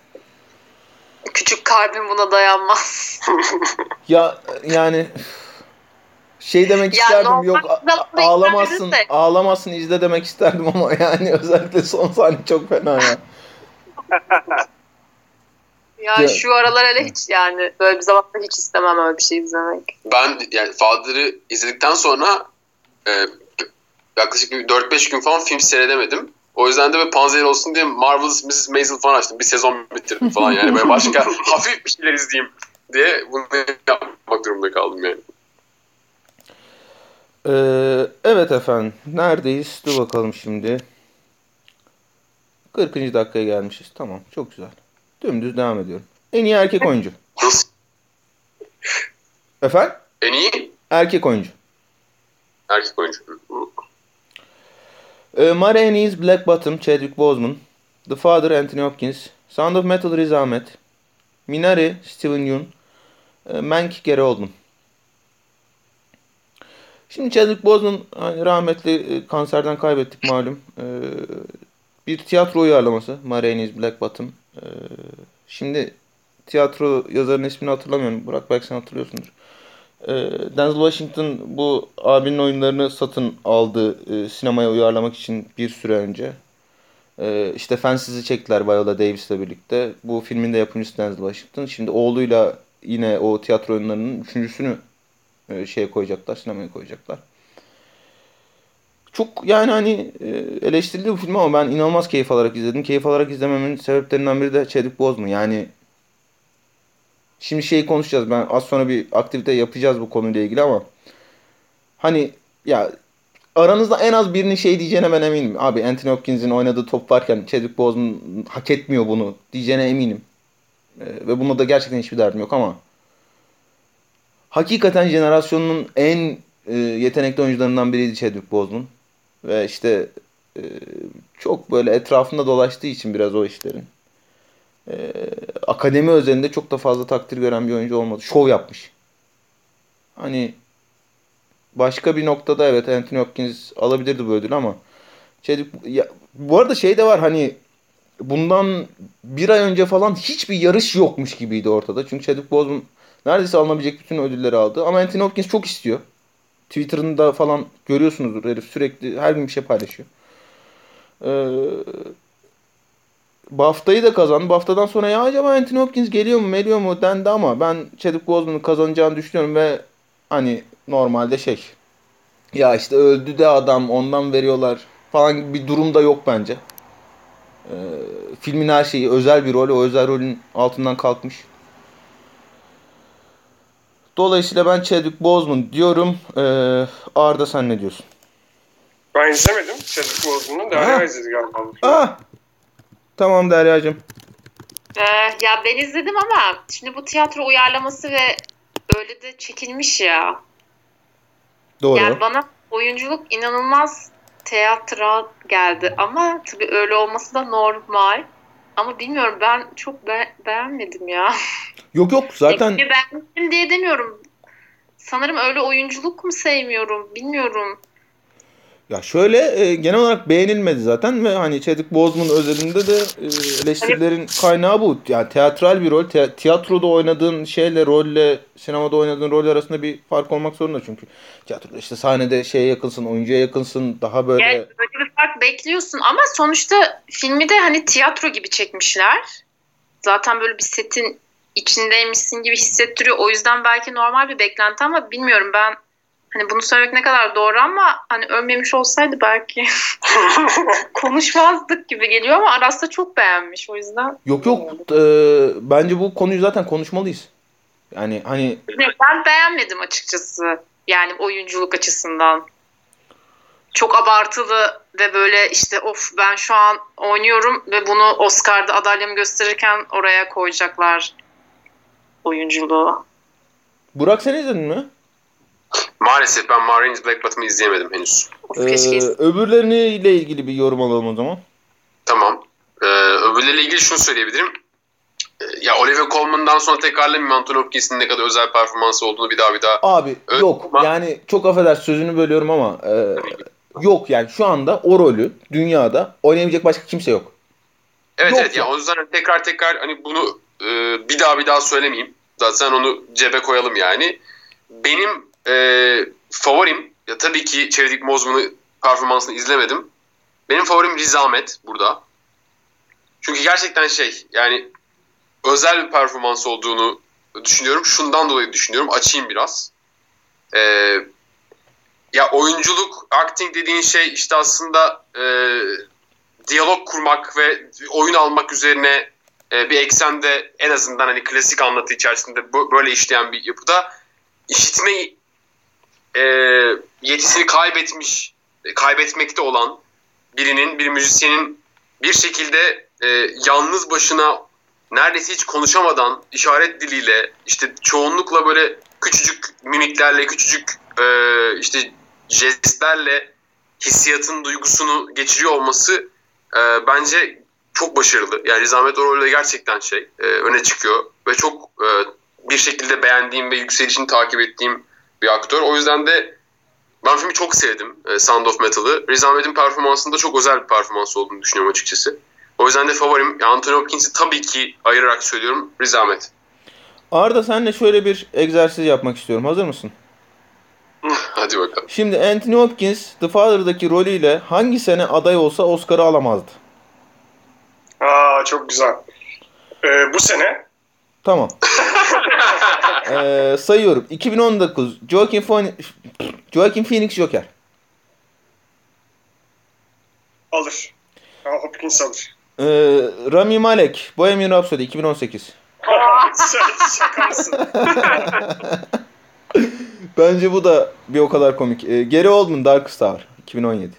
Küçük kalbim buna dayanmaz. Ya yani şey demek Ya isterdim yok ağlamazsın izleyebilirsek. ağlamazsın izle demek isterdim ama yani özellikle son sahne çok fena ya. Ya Ya- şu aralar hele hiç yani böyle bir zamanda hiç istemem öyle bir şey izlemek. Ben yani Father'ı izledikten sonra e, yaklaşık bir 4-5 gün falan film seyredemedim. O yüzden de böyle panzer olsun diye Marvelous Mrs. Maisel falan açtım. Bir sezon bitirdim falan yani. Böyle başka hafif bir şeyler izleyeyim diye bunu yapmak durumunda kaldım yani. Ee, evet efendim neredeyiz dur bakalım şimdi. 40. dakikaya gelmişiz tamam çok güzel. Dümdüz devam ediyorum. En iyi erkek oyuncu. Nasıl? Efendim? En iyi Erkek oyuncu. erkek oyuncu. Ee, Ma Rainey's Black Bottom, Chadwick Boseman. The Father, Anthony Hopkins. Sound of Metal, Riz Ahmed. Minari, Steven Yeun. E, Mank, Gary Oldman. Şimdi Chadwick Boseman hani rahmetli e, kanserden kaybettik malum. E, bir tiyatro uyarlaması. Ma Rainey's Black Bottom. E, şimdi tiyatro yazarının ismini hatırlamıyorum. Burak belki sen hatırlıyorsundur. E, Denzel Washington bu abinin oyunlarını satın aldı e, sinemaya uyarlamak için bir süre önce. E, işte Fensiz'i çektiler Viola Davis'le birlikte. Bu filmin de yapımcısı Denzel Washington. Şimdi oğluyla yine o tiyatro oyunlarının üçüncüsünü e, şeye koyacaklar, sinemaya koyacaklar. Çok yani hani e, eleştirildi bu film ama ben inanılmaz keyif alarak izledim. Keyif alarak izlememin sebeplerinden biri de Chadwick Boseman. Yani Şimdi şeyi konuşacağız. Ben az sonra bir aktivite yapacağız bu konuyla ilgili ama hani ya aranızda en az birinin şey diyeceğine ben eminim. Abi Anthony Hopkins'in oynadığı top varken Chadwick Boseman hak etmiyor bunu diyeceğine eminim. Ee, ve bunda da gerçekten hiçbir derdim yok ama hakikaten jenerasyonun en e, yetenekli oyuncularından biriydi Chadwick Boseman. Ve işte e, çok böyle etrafında dolaştığı için biraz o işlerin. Ee, akademi özelinde çok da fazla takdir gören bir oyuncu olmadı. Şov yapmış. Hani başka bir noktada evet Anthony Hopkins alabilirdi bu ödülü ama Chadwick, ya, bu arada şey de var hani bundan bir ay önce falan hiçbir yarış yokmuş gibiydi ortada. Çünkü Chadwick Boseman neredeyse alınabilecek bütün ödülleri aldı. Ama Anthony Hopkins çok istiyor. Twitter'ında falan görüyorsunuzdur herif sürekli her gün bir şey paylaşıyor. Ee, BAFTA'yı da kazandı. BAFTA'dan sonra ya acaba Anthony Hopkins geliyor mu, geliyor mu dendi ama ben Chadwick Boseman'ın kazanacağını düşünüyorum ve hani normalde şey ya işte öldü de adam ondan veriyorlar falan gibi bir durum da yok bence. Ee, filmin her şeyi özel bir rol. O özel rolün altından kalkmış. Dolayısıyla ben Chadwick Boseman diyorum. Ee, Arda sen ne diyorsun? Ben izlemedim Chadwick Boseman'ı. Derya izledi galiba. Ah! Tamam Derya'cığım. Ee, ya ben izledim ama şimdi bu tiyatro uyarlaması ve öyle de çekilmiş ya. Doğru. Yani bana oyunculuk inanılmaz tiyatral geldi ama tabii öyle olması da normal. Ama bilmiyorum ben çok be- beğenmedim ya. Yok yok zaten Peki beğenmedim diye demiyorum. Sanırım öyle oyunculuk mu sevmiyorum bilmiyorum. Ya şöyle e, genel olarak beğenilmedi zaten ve hani Chadwick Boseman özelinde de e, eleştirilerin kaynağı bu. Yani teatral bir rol. Te- tiyatroda oynadığın şeyle rolle sinemada oynadığın rol arasında bir fark olmak zorunda çünkü. Tiyatroda işte sahnede şeye yakınsın, oyuncuya yakınsın, daha böyle Yani böyle bir fark bekliyorsun ama sonuçta filmi de hani tiyatro gibi çekmişler. Zaten böyle bir setin içindeymişsin gibi hissettiriyor. O yüzden belki normal bir beklenti ama bilmiyorum ben hani bunu söylemek ne kadar doğru ama hani ölmemiş olsaydı belki konuşmazdık gibi geliyor ama Aras da çok beğenmiş o yüzden. Yok yok e, bence bu konuyu zaten konuşmalıyız. Yani hani Ben beğenmedim açıkçası. Yani oyunculuk açısından. Çok abartılı ve böyle işte of ben şu an oynuyorum ve bunu Oscar'da adalyamı gösterirken oraya koyacaklar oyunculuğu. Burak sen izledin mi? Maalesef ben Marines Black Bottom'ı izleyemedim henüz. Ee, öbürleriyle ilgili bir yorum alalım o zaman. Tamam. Ee, öbürleriyle ilgili şunu söyleyebilirim. Ee, ya Olivia Colman'dan sonra tekrarlamayayım Anthony Hopkins'in ne kadar özel performansı olduğunu bir daha bir daha. Abi Evet, yok ama- yani çok affedersin sözünü bölüyorum ama e, yok yani şu anda o rolü dünyada oynayabilecek başka kimse yok. Evet Yok evet ya. ya o yüzden tekrar tekrar hani bunu e, bir daha bir daha söylemeyeyim. Zaten onu cebe koyalım yani. Benim e, favorim ya tabii ki Chadwick Boseman'ın performansını izlemedim. Benim favorim Riz Ahmed burada. Çünkü gerçekten şey yani özel bir performans olduğunu düşünüyorum. Şundan dolayı düşünüyorum. Açayım biraz. E, ya oyunculuk, acting dediğin şey işte aslında e, diyalog kurmak ve oyun almak üzerine e, bir eksende en azından hani klasik anlatı içerisinde böyle işleyen bir yapıda işitme e, yetisini kaybetmiş, kaybetmekte olan birinin, bir müzisyenin bir şekilde e, yalnız başına neredeyse hiç konuşamadan işaret diliyle işte çoğunlukla böyle küçücük mimiklerle, küçücük e, işte jestlerle hissiyatın duygusunu geçiriyor olması e, bence çok başarılı. Yani Riz Ahmet o rolde gerçekten şey e, öne çıkıyor ve çok e, bir şekilde beğendiğim ve yükselişini takip ettiğim bir aktör. O yüzden de ben filmi çok sevdim e, Sound of Metal'ı. Riz Ahmet'in performansında çok özel bir performans olduğunu düşünüyorum açıkçası. O yüzden de favorim Anthony Hopkins'i tabii ki ayırarak söylüyorum Riz Ahmet. Arda senle şöyle bir egzersiz yapmak istiyorum. Hazır mısın? Hadi bakalım. Şimdi Anthony Hopkins The Father'daki rolüyle hangi sene aday olsa Oscar'ı alamazdı? Aa çok güzel. Ee, bu sene Tamam. Ee, sayıyorum. 2019 Joaquin Phoenix, Joaquin Phoenix Joker. alır. Hopkins alır. Ee, Rami Malek Bohemian Rhapsody 2018. Sen şaka mısın? Bence bu da bir o kadar komik. Ee, Gary Oldman Dark Star 2017.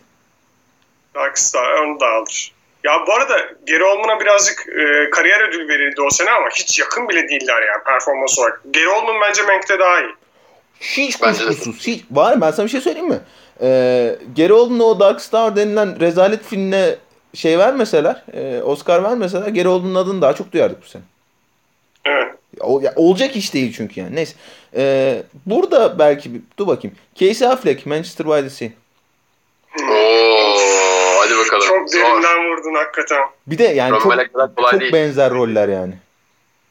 Darkstar onu da alır. Ya bu arada Gary Oldman'a birazcık e, kariyer ödülü verildi o sene ama hiç yakın bile değiller yani performans olarak. Gary Oldman bence Mank'te daha iyi. Hiç kuşkusuz. Hiç. Var ben sana bir şey söyleyeyim mi? Ee, Gary Oldman'a o Dark Star denilen rezalet filmine şey vermeseler, e, Oscar vermeseler Gary Oldman'ın adını daha çok duyardık bu sene. Evet. O, ya, olacak iş değil çünkü yani. Neyse. Ee, burada belki bir, dur bakayım. Casey Affleck Manchester by the Sea. Oo, hadi bakalım. Çok Zor. derinden vurdun hakikaten. Bir de yani Rami çok, Malek kadar kolay çok değil. benzer roller yani.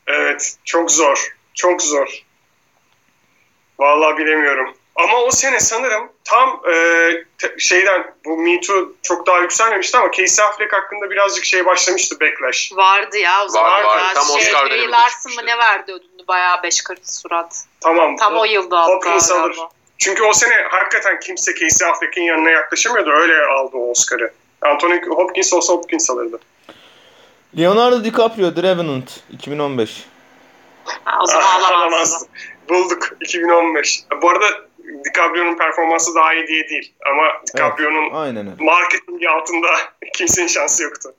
Evet çok zor. Çok zor. Vallahi bilemiyorum. Ama o sene sanırım tam e, te- şeyden bu Me Too çok daha yükselmemişti ama Casey Affleck hakkında birazcık şey başlamıştı backlash. Vardı ya o zaman. var. Ya Tam şey, Oscar döneminde Larson mı ne verdi ödülünü bayağı beş kırk surat. Tamam. Tam o yılda hatta. Hopkins alır. Çünkü o sene hakikaten kimse Casey Affleck'in yanına yaklaşamıyordu. Öyle aldı o Oscar'ı. Anthony Hopkins olsa Hopkins alırdı. Leonardo DiCaprio The Revenant 2015. Ha, o zaman Ah. Bulduk 2015. Bu arada DiCaprio'nun performansı daha iyi diye değil. Ama DiCaprio'nun Aynen öyle. marketingi altında kimsenin şansı yoktu.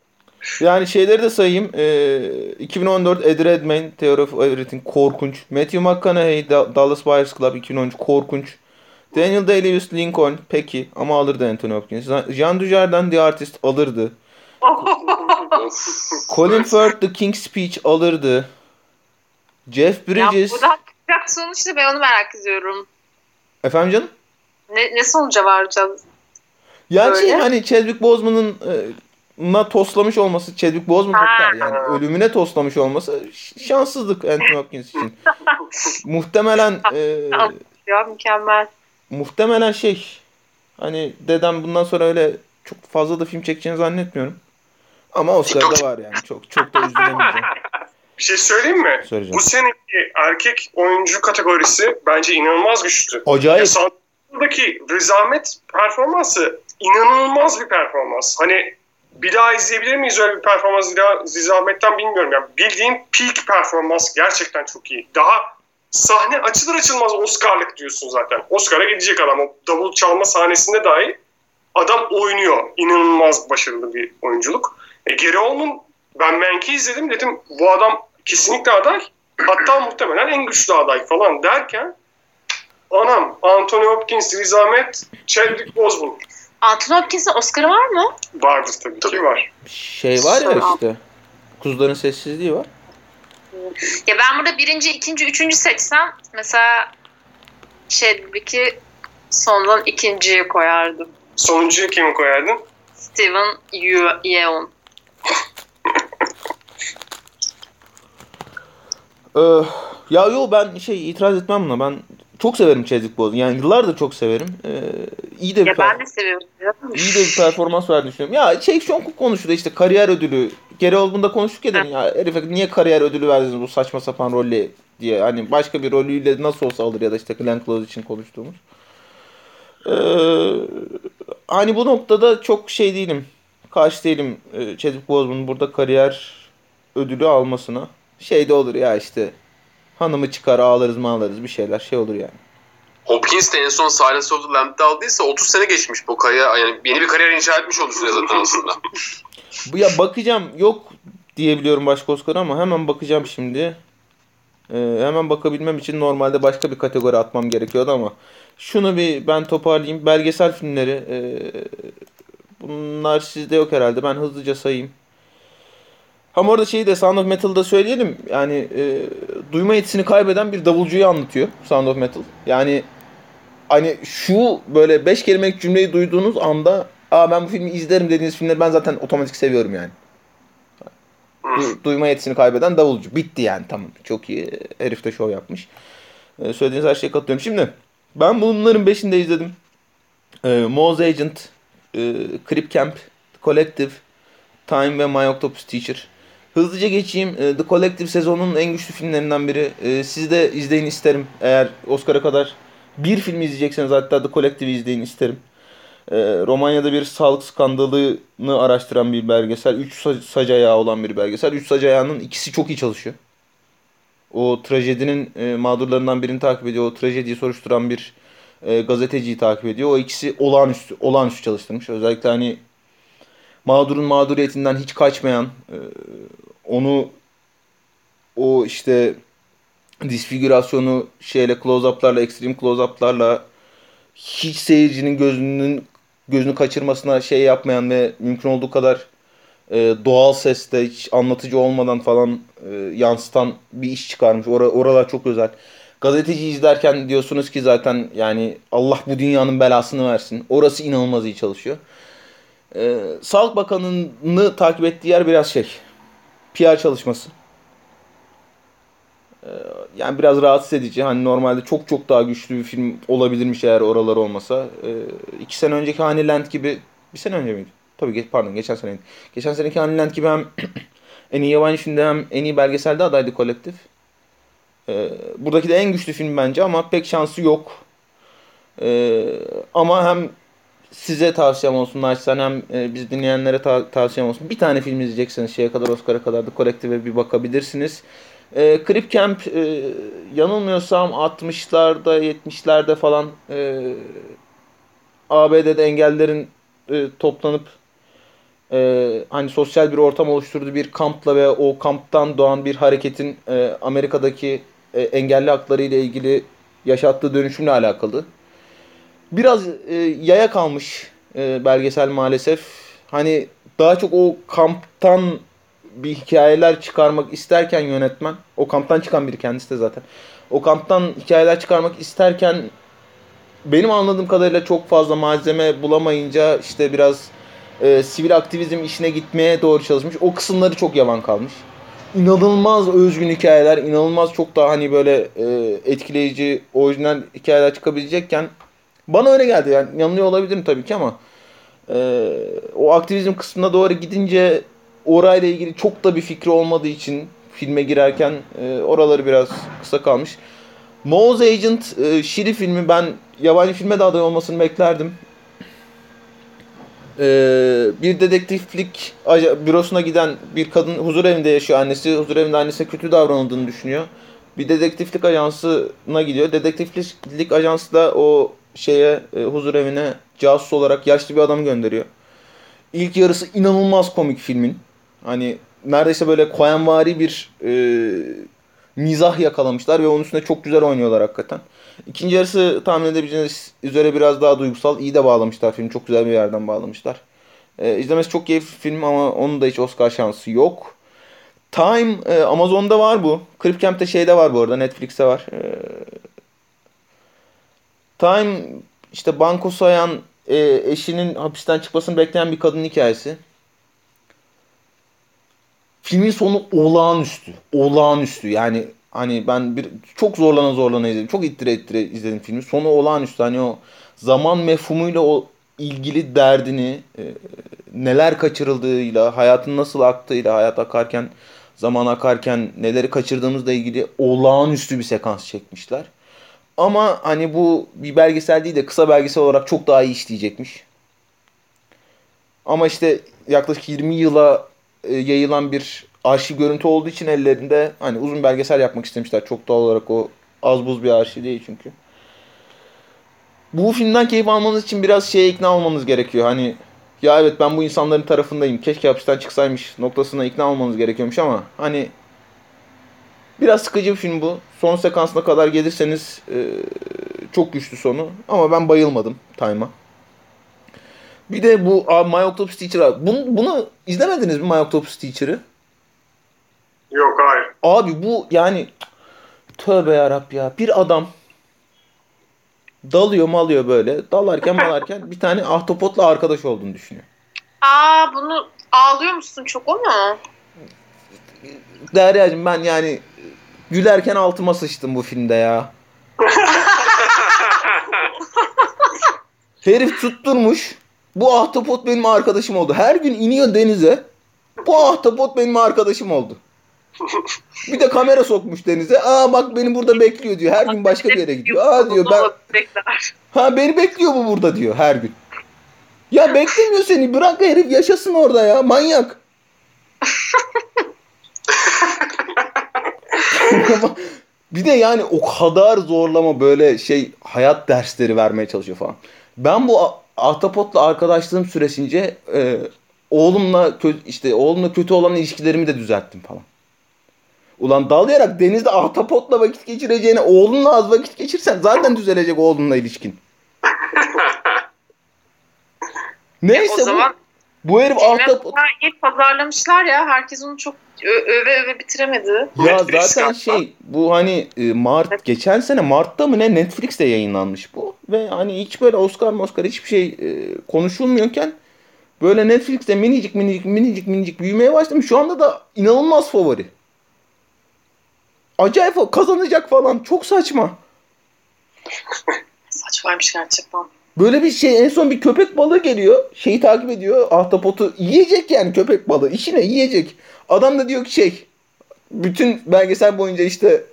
Yani şeyleri de sayayım. Ee, 2014 Eddie Redmayne Theory of Everything korkunç. Matthew McConaughey Da- Dallas Buyers Club 2013 korkunç. Daniel Day-Lewis Lincoln peki ama alırdı Anthony Hopkins. Jean Dujardin The Artist alırdı. Colin Firth The King's Speech alırdı. Jeff Ya Bridges. buradan çıkacak sonuçta ben onu merak ediyorum. Efendim canım? Ne, ne sonuca varacağız? Yani şey hani Chadwick Boseman'ın e, na toslamış olması, Chadwick Boseman Ha. hatta yani ölümüne toslamış olması şanssızlık Anthony Hopkins için. muhtemelen e, Ya mükemmel. Muhtemelen şey hani dedem bundan sonra öyle çok fazla da film çekeceğini zannetmiyorum. Ama Oscar'da var yani. Çok çok da üzülemeyeceğim. Bir şey söyleyeyim mi? Söyleyeceğim. Bu seneki erkek oyuncu kategorisi bence inanılmaz güçlü. Acayip. Buradaki Rizamet performansı inanılmaz bir performans. Hani bir daha izleyebilir miyiz öyle bir performans Rizamet'ten bilmiyorum. Yani bildiğim peak performans gerçekten çok iyi. Daha sahne açılır açılmaz Oscar'lık diyorsun zaten. Oscar'a gidecek adam. O davul çalma sahnesinde dahi adam oynuyor. İnanılmaz başarılı bir oyunculuk. E, Gary Oldman ben Mank'i izledim dedim bu adam kesinlikle aday. Hatta muhtemelen en güçlü aday falan derken anam Anthony Hopkins, Riz Ahmed, Chadwick Boseman Anthony Hopkins'in Oscar'ı var mı? vardır tabii, ki var. Şey var ya işte. Kuzuların sessizliği var. Ya ben burada birinci, ikinci, üçüncü seçsem mesela Chadwick'i sondan ikinciye koyardım. Sonuncuyu kimi koyardın? Steven Yeun. Yeun. Ee, ya yo ben şey itiraz etmem buna. Ben çok severim Chadwick Boseman. Yani yıllardır çok severim. Ee, iyi de bir Ya ben de seviyorum. iyi de bir performans verdiğini düşünüyorum. Ya şey çok konuşuldu işte kariyer ödülü. Geri olduğunda konuştuk ya dedim ya herife niye kariyer ödülü verdiniz bu saçma sapan rolle diye. Hani başka bir rolüyle nasıl olsa alır ya da işte Glenn Close için konuştuğumuz. Ee, hani bu noktada çok şey değilim. Karşı değilim e, Chadwick Boseman'ın burada kariyer ödülü almasına. Şey de olur ya işte hanımı çıkar ağlarız mı ağlarız bir şeyler şey olur yani. Hopkins de en son Silence of the Lamb'de aldıysa 30 sene geçmiş bu kariyer. Yani yeni bir kariyer inşa etmiş olursun zaten aslında. Bu ya bakacağım yok diyebiliyorum başka Oscar ama hemen bakacağım şimdi. Ee, hemen bakabilmem için normalde başka bir kategori atmam gerekiyordu ama şunu bir ben toparlayayım. Belgesel filmleri ee, bunlar sizde yok herhalde. Ben hızlıca sayayım. Ama orada şeyi de Sound of Metal'da söyleyelim. Yani e, duyma yetisini kaybeden bir davulcuyu anlatıyor Sound of Metal. Yani hani şu böyle beş kelimelik cümleyi duyduğunuz anda Aa ben bu filmi izlerim dediğiniz filmleri ben zaten otomatik seviyorum yani. Du- duyma yetisini kaybeden davulcu. Bitti yani tamam. Çok iyi. Herif de şov yapmış. Ee, söylediğiniz her şeye katılıyorum. Şimdi ben bunların beşini de izledim. Ee, Moz Agent, e, Crip Camp, Collective, Time ve My Octopus Teacher. Hızlıca geçeyim. Ee, The Collective sezonun en güçlü filmlerinden biri. Ee, siz de izleyin isterim. Eğer Oscar'a kadar bir film izleyecekseniz hatta The Collective'i izleyin isterim. Ee, Romanya'da bir sağlık skandalını araştıran bir belgesel. Üç sa- sac ayağı olan bir belgesel. Üç sac ayağının ikisi çok iyi çalışıyor. O trajedinin e, mağdurlarından birini takip ediyor. O trajediyi soruşturan bir e, gazeteciyi takip ediyor. O ikisi olağanüstü, olağanüstü çalıştırmış. Özellikle hani mağdurun mağduriyetinden hiç kaçmayan, e, onu o işte disfigürasyonu şeyle close-up'larla, extreme close-up'larla hiç seyircinin gözünün gözünü kaçırmasına şey yapmayan ve mümkün olduğu kadar e, doğal sesle hiç anlatıcı olmadan falan e, yansıtan bir iş çıkarmış. Ora, oralar çok özel. Gazeteci izlerken diyorsunuz ki zaten yani Allah bu dünyanın belasını versin. Orası inanılmaz iyi çalışıyor. E, Sağlık Bakanı'nı takip ettiği yer biraz şey. PR çalışması. Ee, yani biraz rahatsız edici. Hani normalde çok çok daha güçlü bir film olabilirmiş eğer oralar olmasa. Ee, iki sene önceki Honeyland gibi bir sene önce miydi? Tabii pardon geçen seneydi. Geçen seneki Honeyland gibi hem en iyi yabancı filmde hem en iyi belgeselde adaydı kolektif. Ee, buradaki de en güçlü film bence ama pek şansı yok. Ee, ama hem size tavsiyem olsun naçizane hem e, biz dinleyenlere ta- tavsiyem olsun. Bir tane film izleyecekseniz şeye kadar Oscar'a kadar da kolektife bir bakabilirsiniz. E, Crip Camp e, yanılmıyorsam 60'larda 70'lerde falan e, ABD'de engellerin e, toplanıp e, hani sosyal bir ortam oluşturduğu bir kampla ve o kamptan doğan bir hareketin e, Amerika'daki e, engelli hakları ile ilgili yaşattığı dönüşümle alakalı. Biraz e, yaya kalmış e, belgesel maalesef. Hani daha çok o kamptan bir hikayeler çıkarmak isterken yönetmen, o kamptan çıkan biri kendisi de zaten. O kamptan hikayeler çıkarmak isterken benim anladığım kadarıyla çok fazla malzeme bulamayınca işte biraz e, sivil aktivizm işine gitmeye doğru çalışmış. O kısımları çok yavan kalmış. İnanılmaz özgün hikayeler, inanılmaz çok daha hani böyle e, etkileyici, orijinal hikayeler çıkabilecekken bana öyle geldi yani yanılıyor olabilirim tabii ki ama e, o aktivizm kısmına doğru gidince orayla ilgili çok da bir fikri olmadığı için filme girerken e, oraları biraz kısa kalmış. Mouse Agent e, Şiri filmi ben yabancı filme de aday olmasını beklerdim. E, bir dedektiflik bürosuna giden bir kadın huzur evinde yaşıyor annesi. Huzur evinde annesine kötü davranıldığını düşünüyor. Bir dedektiflik ajansına gidiyor. Dedektiflik ajansı da o şeye e, huzur evine casus olarak yaşlı bir adam gönderiyor. İlk yarısı inanılmaz komik filmin. Hani neredeyse böyle koyanvari bir e, mizah yakalamışlar ve onun üstünde çok güzel oynuyorlar hakikaten. İkinci yarısı tahmin edebileceğiniz üzere biraz daha duygusal. iyi de bağlamışlar filmi. Çok güzel bir yerden bağlamışlar. E, izlemesi çok keyifli film ama onun da hiç Oscar şansı yok. Time e, Amazon'da var bu. Crip Camp'te şeyde var bu arada. Netflix'te var. E, Time işte banko sayan e, eşinin hapisten çıkmasını bekleyen bir kadın hikayesi. Filmin sonu olağanüstü. Olağanüstü. Yani hani ben bir çok zorlana zorlana izledim. Çok ittire ittire izledim filmi. Sonu olağanüstü. Hani o zaman mefhumuyla o ilgili derdini, e, neler kaçırıldığıyla, hayatın nasıl aktığıyla, hayat akarken, zaman akarken neleri kaçırdığımızla ilgili olağanüstü bir sekans çekmişler. Ama hani bu bir belgesel değil de kısa belgesel olarak çok daha iyi işleyecekmiş. Ama işte yaklaşık 20 yıla e, yayılan bir arşiv görüntü olduğu için ellerinde hani uzun belgesel yapmak istemişler. Çok doğal olarak o az buz bir arşiv değil çünkü. Bu filmden keyif almanız için biraz şeye ikna olmanız gerekiyor. Hani ya evet ben bu insanların tarafındayım. Keşke hapisten çıksaymış noktasına ikna olmanız gerekiyormuş ama hani biraz sıkıcı bir film bu. Son sekansına kadar gelirseniz e, çok güçlü sonu. Ama ben bayılmadım Time'a. Bir de bu abi, My Octopus Teacher abi. Bunu, bunu izlemediniz mi My Octopus Teacher'ı? Yok hayır. Abi bu yani tövbe yarab ya. Bir adam dalıyor malıyor böyle. Dalarken malarken bir tane ahtapotla arkadaş olduğunu düşünüyor. Aa bunu ağlıyor musun çok o mu? Derya'cığım ben yani gülerken altıma sıçtım bu filmde ya. Herif tutturmuş. Bu ahtapot benim arkadaşım oldu. Her gün iniyor denize. Bu ahtapot benim arkadaşım oldu. Bir de kamera sokmuş denize. Aa bak beni burada bekliyor diyor. Her gün başka bir yere gidiyor. Aa diyor ben Ha beni bekliyor bu burada diyor her gün. Ya beklemiyor seni. Bırak herif yaşasın orada ya. Manyak. bir de yani o kadar zorlama böyle şey hayat dersleri vermeye çalışıyor falan. Ben bu ahtapotla arkadaşlığım süresince e, oğlumla işte oğlumla kötü olan ilişkilerimi de düzelttim falan. Ulan dalayarak denizde ahtapotla vakit geçireceğine oğlunla az vakit geçirsen zaten düzelecek oğlunla ilişkin. Neyse o zaman bu, herif ahtapot. İlk pazarlamışlar ya herkes onu çok öve öve bitiremedi. Ya zaten şey bu hani e, Mart geçen sene Mart'ta mı ne Netflix'te yayınlanmış bu ve hani hiç böyle Oscar Oscar hiçbir şey e, konuşulmuyorken böyle Netflix'te minicik minicik minicik minicik büyümeye başlamış. Şu anda da inanılmaz favori. Acayip kazanacak falan. Çok saçma. Saçmaymış gerçekten. Böyle bir şey en son bir köpek balığı geliyor. Şeyi takip ediyor. Ahtapotu yiyecek yani köpek balığı. İşine yiyecek. Adam da diyor ki şey bütün belgesel boyunca işte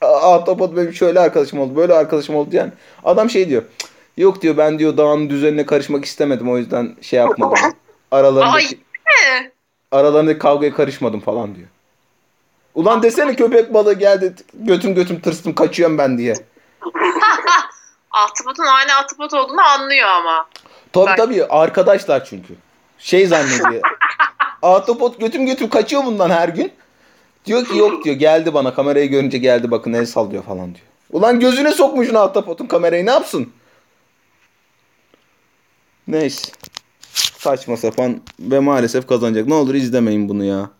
Ahtapot benim şöyle arkadaşım oldu, böyle arkadaşım oldu yani. Adam şey diyor. "Cık, Yok diyor ben diyor dağın düzenine karışmak istemedim o yüzden şey yapmadım. Aralarındaki, Ay. aralarındaki kavgaya karışmadım falan diyor. Ulan desene köpek balığı geldi götüm götüm tırstım kaçıyorum ben diye. Ahtapotun aynı ahtapot olduğunu anlıyor ama. Tabii Ben- tabii arkadaşlar çünkü. Şey zannediyor. Ahtapot götüm götüm kaçıyor bundan her gün. Diyor ki yok diyor geldi bana kamerayı görünce geldi bakın el sallıyor falan diyor. Ulan gözüne sokmuşsun ahtapotun kamerayı ne yapsın? Neyse. Saçma sapan ve maalesef kazanacak. Ne olur izlemeyin bunu ya.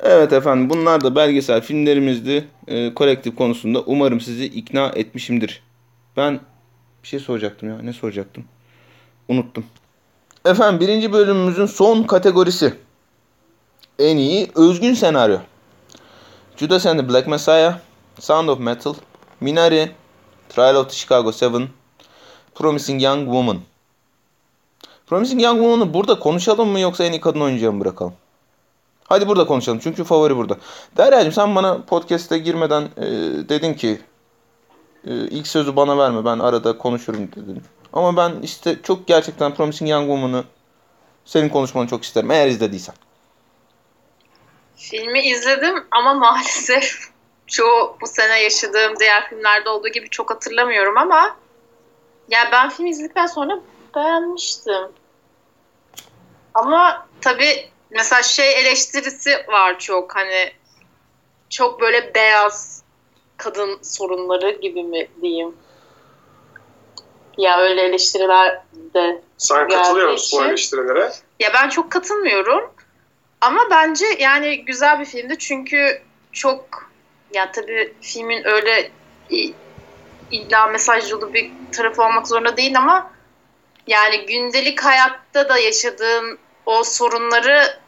Evet efendim bunlar da belgesel filmlerimizdi. Ee, kolektif konusunda umarım sizi ikna etmişimdir. Ben bir şey soracaktım ya. Ne soracaktım? Unuttum. Efendim birinci bölümümüzün son kategorisi. En iyi özgün senaryo. Judas and the Black Messiah, Sound of Metal, Minari, Trial of the Chicago 7, Promising Young Woman. Promising Young Woman'ı burada konuşalım mı yoksa en iyi kadın oyuncuya mı bırakalım? Hadi burada konuşalım çünkü favori burada. Derya'cığım sen bana podcast'e girmeden e, dedin ki ilk sözü bana verme ben arada konuşurum dedin. Ama ben işte çok gerçekten Promising Young Woman'ı senin konuşmanı çok isterim eğer izlediysen. Filmi izledim ama maalesef çoğu bu sene yaşadığım diğer filmlerde olduğu gibi çok hatırlamıyorum ama ya ben film izledikten sonra beğenmiştim. Ama tabii mesela şey eleştirisi var çok hani çok böyle beyaz kadın sorunları gibi mi diyeyim. Ya öyle eleştiriler de Sen katılıyor musun bu eleştirilere? ya ben çok katılmıyorum. Ama bence yani güzel bir filmdi çünkü çok ya tabii filmin öyle illa mesaj dolu bir tarafı olmak zorunda değil ama yani gündelik hayatta da yaşadığın o sorunları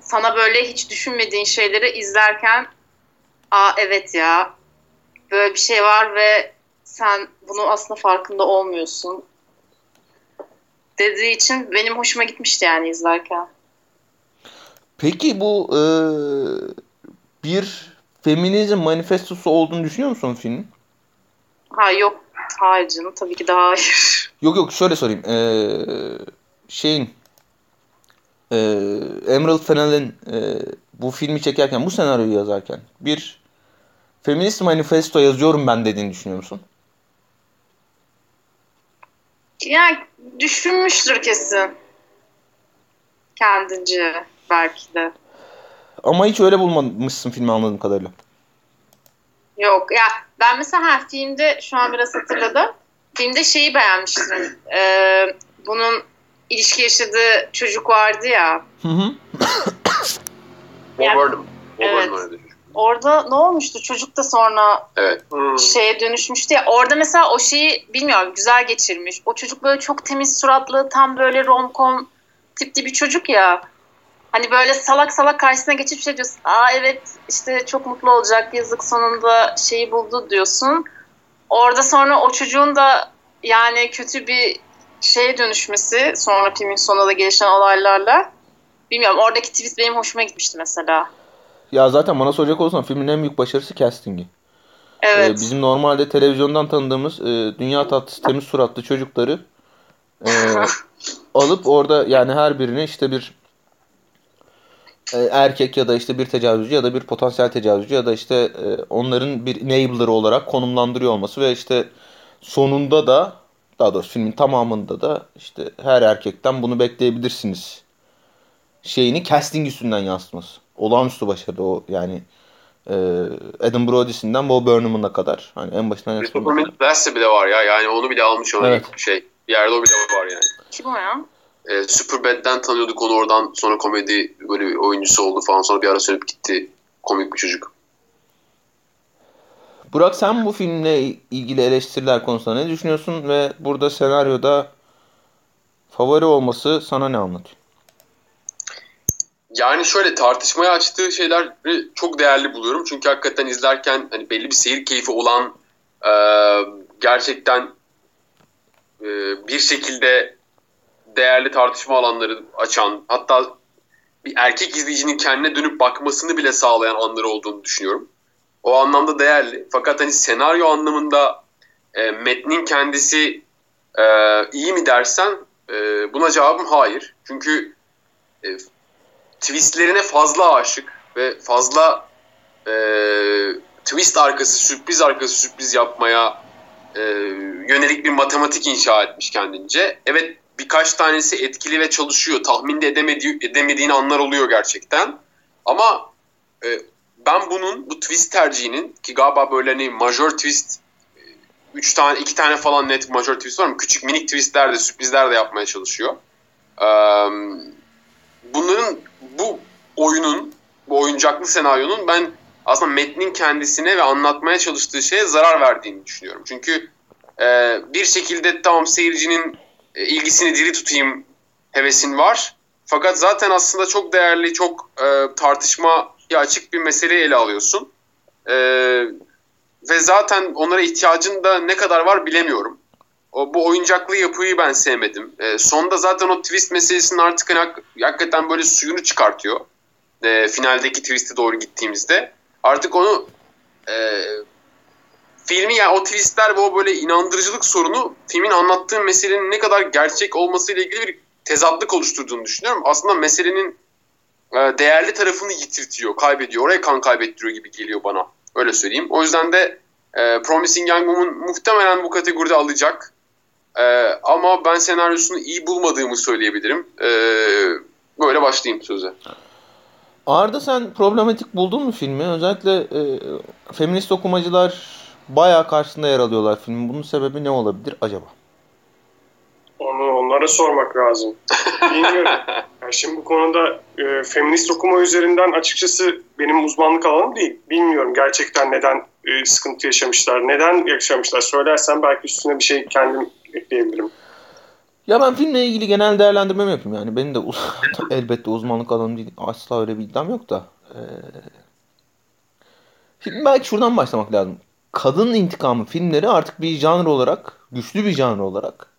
sana böyle hiç düşünmediğin şeyleri izlerken aa evet ya böyle bir şey var ve sen bunu aslında farkında olmuyorsun dediği için benim hoşuma gitmişti yani izlerken. Peki bu e, bir feminizm manifestosu olduğunu düşünüyor musun filmin? Ha yok. Hayır canım tabii ki daha hayır. Yok yok şöyle sorayım. E, şeyin e, Emerald Fennell'in e, bu filmi çekerken bu senaryoyu yazarken bir feminist manifesto yazıyorum ben dediğini düşünüyor musun? Yani düşünmüştür kesin. Kendince belki de. Ama hiç öyle bulmamışsın filmi anladığım kadarıyla. Yok ya ben mesela ha, filmde şu an biraz hatırladım. Filmde şeyi beğenmiştim. Ee, bunun ilişki yaşadığı çocuk vardı ya. Hı hı. Yani- Warburton. Evet. Orada ne olmuştu? Çocuk da sonra Evet. Hmm. şeye dönüşmüştü ya. Orada mesela o şeyi bilmiyorum güzel geçirmiş. O çocuk böyle çok temiz suratlı tam böyle romcom tipli bir çocuk ya. Hani böyle salak salak karşısına geçip şey diyorsun. Aa evet işte çok mutlu olacak yazık sonunda şeyi buldu diyorsun. Orada sonra o çocuğun da yani kötü bir şeye dönüşmesi sonra filmin sonunda da gelişen olaylarla. Bilmiyorum oradaki twist benim hoşuma gitmişti mesela. Ya zaten bana soracak olsan filmin en büyük başarısı castingi. Evet. Ee, bizim normalde televizyondan tanıdığımız e, dünya tatlısı temiz suratlı çocukları e, alıp orada yani her birini işte bir e, erkek ya da işte bir tecavüzcü ya da bir potansiyel tecavüzcü ya da işte e, onların bir enabler olarak konumlandırıyor olması ve işte sonunda da daha doğrusu filmin tamamında da işte her erkekten bunu bekleyebilirsiniz şeyini casting üstünden yansıtması. Olağanüstü başarılı o yani e, Adam Brody'sinden Bo Burnham'ına kadar. Hani en başından kadar. Beste bile var ya. Yani onu bile almış ona Evet. şey. Bir yerde o bile var yani. Kim o ya? Ee, Superbad'den tanıyorduk onu oradan sonra komedi böyle bir oyuncusu oldu falan sonra bir ara sönüp gitti. Komik bir çocuk. Burak sen bu filmle ilgili eleştiriler konusunda ne düşünüyorsun ve burada senaryoda favori olması sana ne anlatıyor? Yani şöyle tartışmaya açtığı şeyleri çok değerli buluyorum. Çünkü hakikaten izlerken hani belli bir seyir keyfi olan e, gerçekten e, bir şekilde değerli tartışma alanları açan hatta bir erkek izleyicinin kendine dönüp bakmasını bile sağlayan anları olduğunu düşünüyorum. O anlamda değerli. Fakat hani senaryo anlamında e, metnin kendisi e, iyi mi dersen e, buna cevabım hayır. Çünkü e, twistlerine fazla aşık ve fazla e, twist arkası sürpriz arkası sürpriz yapmaya e, yönelik bir matematik inşa etmiş kendince. Evet birkaç tanesi etkili ve çalışıyor. Tahmin de edemedi, edemediğin anlar oluyor gerçekten. Ama e, ben bunun bu twist tercihinin ki galiba böyle hani major twist 3 tane 2 tane falan net major twist var mı? Küçük minik twistler de sürprizler de yapmaya çalışıyor. Ee, bunların bu oyunun bu oyuncaklı senaryonun ben aslında metnin kendisine ve anlatmaya çalıştığı şeye zarar verdiğini düşünüyorum. Çünkü e, bir şekilde tamam seyircinin e, ilgisini diri tutayım hevesin var. Fakat zaten aslında çok değerli, çok e, tartışmaya açık bir meseleyi ele alıyorsun. E, ve zaten onlara ihtiyacın da ne kadar var bilemiyorum. O, bu oyuncaklı yapıyı ben sevmedim. E, sonda zaten o twist meselesinin artık hani, hakikaten böyle suyunu çıkartıyor. E, finaldeki twist'e doğru gittiğimizde. Artık onu e, filmi yani o twistler ve o böyle inandırıcılık sorunu filmin anlattığı meselenin ne kadar gerçek olmasıyla ilgili bir tezatlık oluşturduğunu düşünüyorum. Aslında meselenin e, değerli tarafını yitirtiyor, kaybediyor. Oraya kan kaybettiriyor gibi geliyor bana. Öyle söyleyeyim. O yüzden de e, Promising Young Woman muhtemelen bu kategoride alacak. E, ama ben senaryosunu iyi bulmadığımı söyleyebilirim. E, böyle başlayayım söze. Arda sen problematik buldun mu filmi? Özellikle e, feminist okumacılar bayağı karşısında yer alıyorlar filmin. Bunun sebebi ne olabilir acaba? Onu onlara sormak lazım. Bilmiyorum. Yani şimdi bu konuda e, feminist okuma üzerinden açıkçası benim uzmanlık alanım değil. Bilmiyorum gerçekten neden e, sıkıntı yaşamışlar, neden yaşamışlar. Söylersen belki üstüne bir şey kendim ekleyebilirim. Ya ben filmle ilgili genel değerlendirmemi yapayım yani. Benim de elbette uzmanlık alanım değil. Asla öyle bir iddiam yok da. Ee, film belki şuradan başlamak lazım. Kadın intikamı filmleri artık bir janr olarak, güçlü bir janr olarak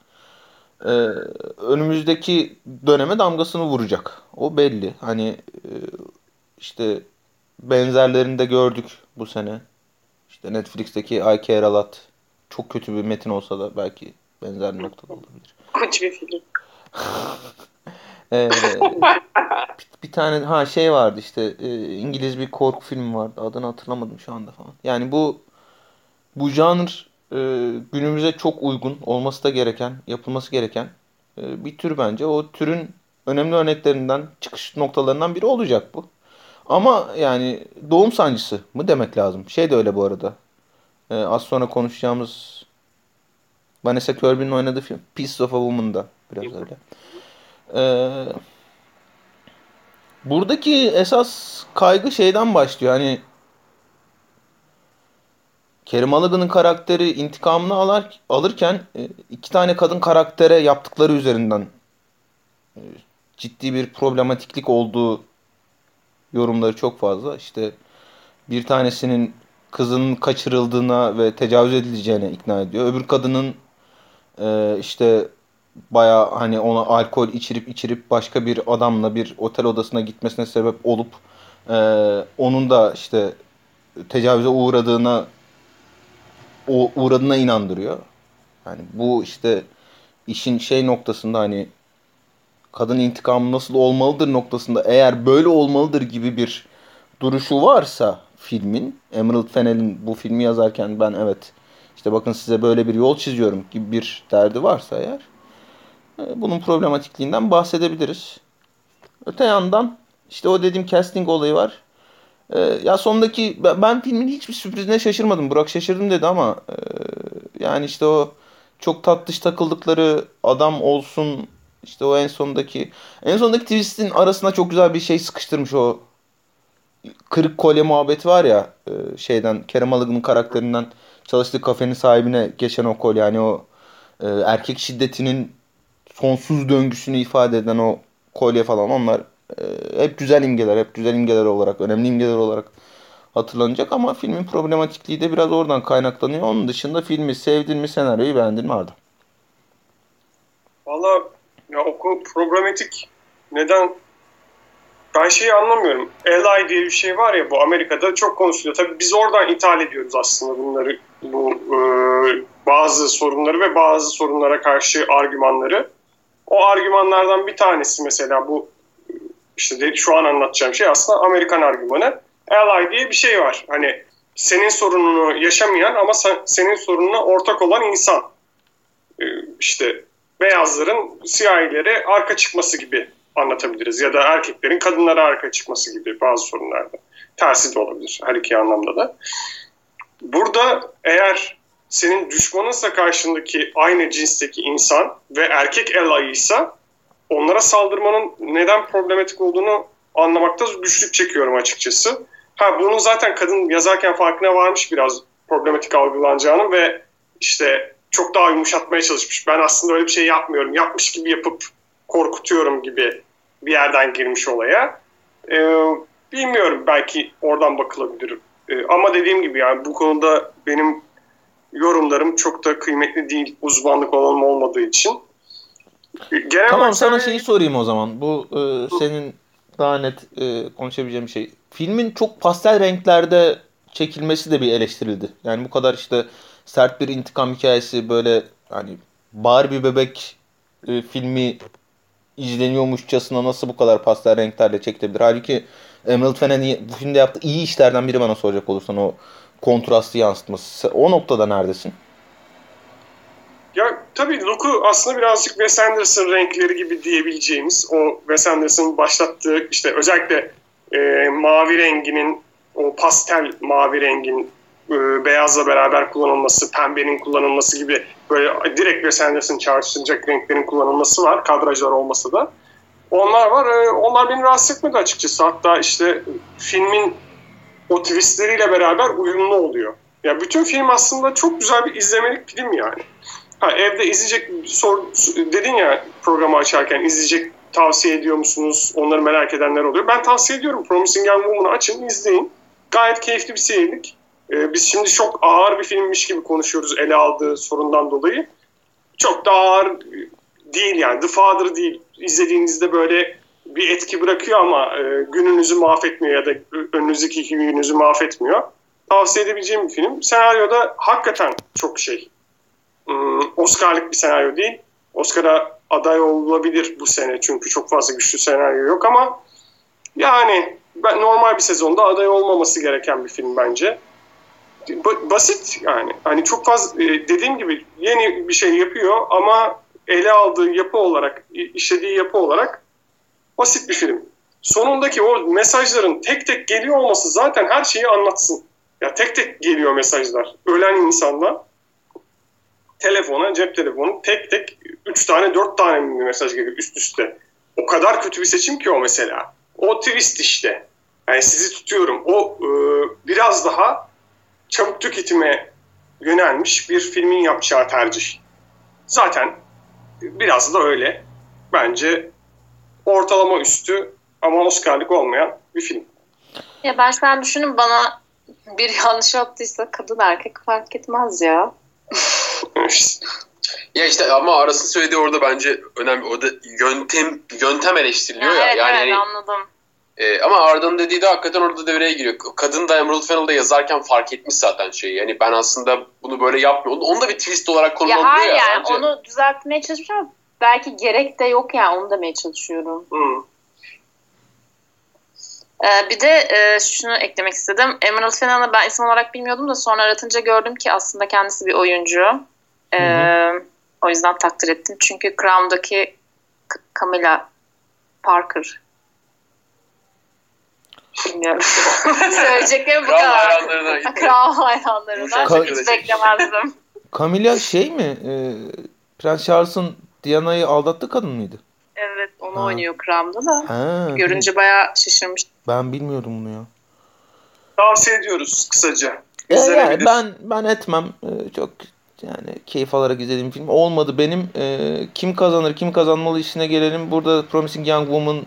e, önümüzdeki döneme damgasını vuracak. O belli. Hani e, işte benzerlerini de gördük bu sene. İşte Netflix'teki I Care A Lot çok kötü bir metin olsa da belki benzer bir noktada olabilir. Koç bir film. ee, bir, bir tane ha şey vardı işte e, İngiliz bir korku filmi vardı. Adını hatırlamadım şu anda falan. Yani bu bu janr e, günümüze çok uygun olması da gereken, yapılması gereken e, bir tür bence. O türün önemli örneklerinden, çıkış noktalarından biri olacak bu. Ama yani doğum sancısı mı demek lazım. Şey de öyle bu arada. E, az sonra konuşacağımız Vanessa Kirby'nin oynadığı film Piece of a Woman da biraz öyle. Ee, buradaki esas kaygı şeyden başlıyor. Hani Kerim Mulligan'ın karakteri intikamını alır, alırken e, iki tane kadın karaktere yaptıkları üzerinden e, ciddi bir problematiklik olduğu yorumları çok fazla. İşte bir tanesinin kızının kaçırıldığına ve tecavüz edileceğine ikna ediyor. Öbür kadının e, işte baya hani ona alkol içirip içirip başka bir adamla bir otel odasına gitmesine sebep olup onun da işte tecavüze uğradığına uğradığına inandırıyor. Yani bu işte işin şey noktasında hani kadın intikamı nasıl olmalıdır noktasında eğer böyle olmalıdır gibi bir duruşu varsa filmin Emerald Fennell'in bu filmi yazarken ben evet işte bakın size böyle bir yol çiziyorum gibi bir derdi varsa eğer e, bunun problematikliğinden bahsedebiliriz. Öte yandan işte o dediğim casting olayı var. Ee, ya sondaki ben filmin hiçbir sürprizine şaşırmadım. Burak şaşırdım dedi ama e, yani işte o çok tatlış takıldıkları adam olsun işte o en sondaki en sondaki twist'in arasına çok güzel bir şey sıkıştırmış o kırık kolye muhabbeti var ya e, şeyden Kerem Alıgın'ın karakterinden çalıştığı kafenin sahibine geçen o kolye yani o e, erkek şiddetinin sonsuz döngüsünü ifade eden o kolye falan onlar e, hep güzel imgeler, hep güzel imgeler olarak, önemli imgeler olarak hatırlanacak ama filmin problematikliği de biraz oradan kaynaklanıyor. Onun dışında filmi sevdin mi, senaryoyu beğendin mi Arda? Valla ya o problematik neden ben şeyi anlamıyorum. LI diye bir şey var ya bu Amerika'da çok konuşuluyor. Tabii biz oradan ithal ediyoruz aslında bunları bu e, bazı sorunları ve bazı sorunlara karşı argümanları. O argümanlardan bir tanesi mesela bu işte de, şu an anlatacağım şey aslında Amerikan argümanı. Ally diye bir şey var. Hani senin sorununu yaşamayan ama sen, senin sorununa ortak olan insan. Ee, işte beyazların siyahilere arka çıkması gibi anlatabiliriz. Ya da erkeklerin kadınlara arka çıkması gibi bazı sorunlarda. Tersi de olabilir her iki anlamda da. Burada eğer senin düşmanınsa karşındaki aynı cinsteki insan ve erkek ise onlara saldırmanın neden problematik olduğunu anlamakta güçlük çekiyorum açıkçası. Ha bunu zaten kadın yazarken farkına varmış biraz problematik algılanacağını ve işte çok daha yumuşatmaya çalışmış. Ben aslında öyle bir şey yapmıyorum. Yapmış gibi yapıp korkutuyorum gibi bir yerden girmiş olaya. Ee, bilmiyorum belki oradan bakılabilir. Ee, ama dediğim gibi yani bu konuda benim yorumlarım çok da kıymetli değil uzmanlık alanım olmadığı için. Genel tamam sana şeyi sorayım o zaman. Bu e, senin daha net e, konuşabileceğim şey. Filmin çok pastel renklerde çekilmesi de bir eleştirildi. Yani bu kadar işte sert bir intikam hikayesi böyle hani Barbie bebek e, filmi izleniyormuşçasına nasıl bu kadar pastel renklerle çekilebilir? Halbuki Emerald Fennell'in bu filmde yaptığı iyi işlerden biri bana soracak olursan o kontrastı yansıtması. O noktada neredesin? Ya tabii Luke'u aslında birazcık Wes Anderson renkleri gibi diyebileceğimiz o Wes Anderson'ın başlattığı işte özellikle e, mavi renginin o pastel mavi rengin e, beyazla beraber kullanılması, pembenin kullanılması gibi böyle direkt Wes Anderson çağrıştıracak renklerin kullanılması var. Kadrajlar olmasa da. Onlar var. E, onlar beni rahatsız etmedi açıkçası. Hatta işte filmin o twistleriyle beraber uyumlu oluyor. Ya bütün film aslında çok güzel bir izlemelik film yani. Ha, evde izleyecek sor, dedin ya programı açarken izleyecek tavsiye ediyor musunuz? Onları merak edenler oluyor. Ben tavsiye ediyorum. Promising Young Woman'ı açın, izleyin. Gayet keyifli bir seyirlik. Ee, biz şimdi çok ağır bir filmmiş gibi konuşuyoruz ele aldığı sorundan dolayı. Çok da ağır değil yani. The Father değil. İzlediğinizde böyle bir etki bırakıyor ama e, gününüzü mahvetmiyor ya da önünüzdeki gününüzü mahvetmiyor. Tavsiye edebileceğim bir film. Senaryoda hakikaten çok şey. Hmm, Oscar'lık bir senaryo değil. Oscar'a aday olabilir bu sene çünkü çok fazla güçlü senaryo yok ama yani ben normal bir sezonda aday olmaması gereken bir film bence. Basit yani. Hani çok fazla e, dediğim gibi yeni bir şey yapıyor ama ele aldığı yapı olarak, işlediği yapı olarak basit bir film. Sonundaki o mesajların tek tek geliyor olması zaten her şeyi anlatsın. Ya tek tek geliyor mesajlar. Ölen insanlar telefona, cep telefonu tek tek 3 tane 4 tane mesaj geliyor üst üste. O kadar kötü bir seçim ki o mesela. O twist işte. Yani sizi tutuyorum. O e, biraz daha çabuk tüketime yönelmiş bir filmin yapacağı tercih. Zaten biraz da öyle. Bence ortalama üstü ama Oscar'lık olmayan bir film. Ya ben şu an düşünün bana bir yanlış yaptıysa kadın erkek fark etmez ya. ya işte ama arası söylediği orada bence önemli. Orada yöntem yöntem eleştiriliyor ya. ya. Evet, yani evet hani, anladım. E, ama Arda'nın dediği de hakikaten orada devreye giriyor. Kadın da Emerald Fennell'da yazarken fark etmiş zaten şeyi. Yani ben aslında bunu böyle yapmıyorum. Onu da bir twist olarak konumlandırıyor ya. Hayır ya, yani bence. onu düzeltmeye çalışıyorum. Belki gerek de yok yani onu demeye çalışıyorum. Ee, bir de e, şunu eklemek istedim. Emerald Fennell'ı ben isim olarak bilmiyordum da sonra aratınca gördüm ki aslında kendisi bir oyuncu. Ee, o yüzden takdir ettim. Çünkü Crown'daki Camilla Parker Bilmiyorum. Söyleyeceklerim bu kadar. hayranlarına Kral hayranlarına. Ka- Hiç beklemezdim. Camilla şey mi? E, Prens Charles'ın Diana'yı aldattığı kadın mıydı? Evet onu ha. oynuyor Crown'da da. Ha, Görünce bayağı şaşırmış. Ben bilmiyordum bunu ya. Tavsiye ediyoruz kısaca. Ya, yani ben ben etmem. Ee, çok yani keyif alarak izlediğim film olmadı benim. E, kim kazanır, kim kazanmalı işine gelelim. Burada Promising Young Woman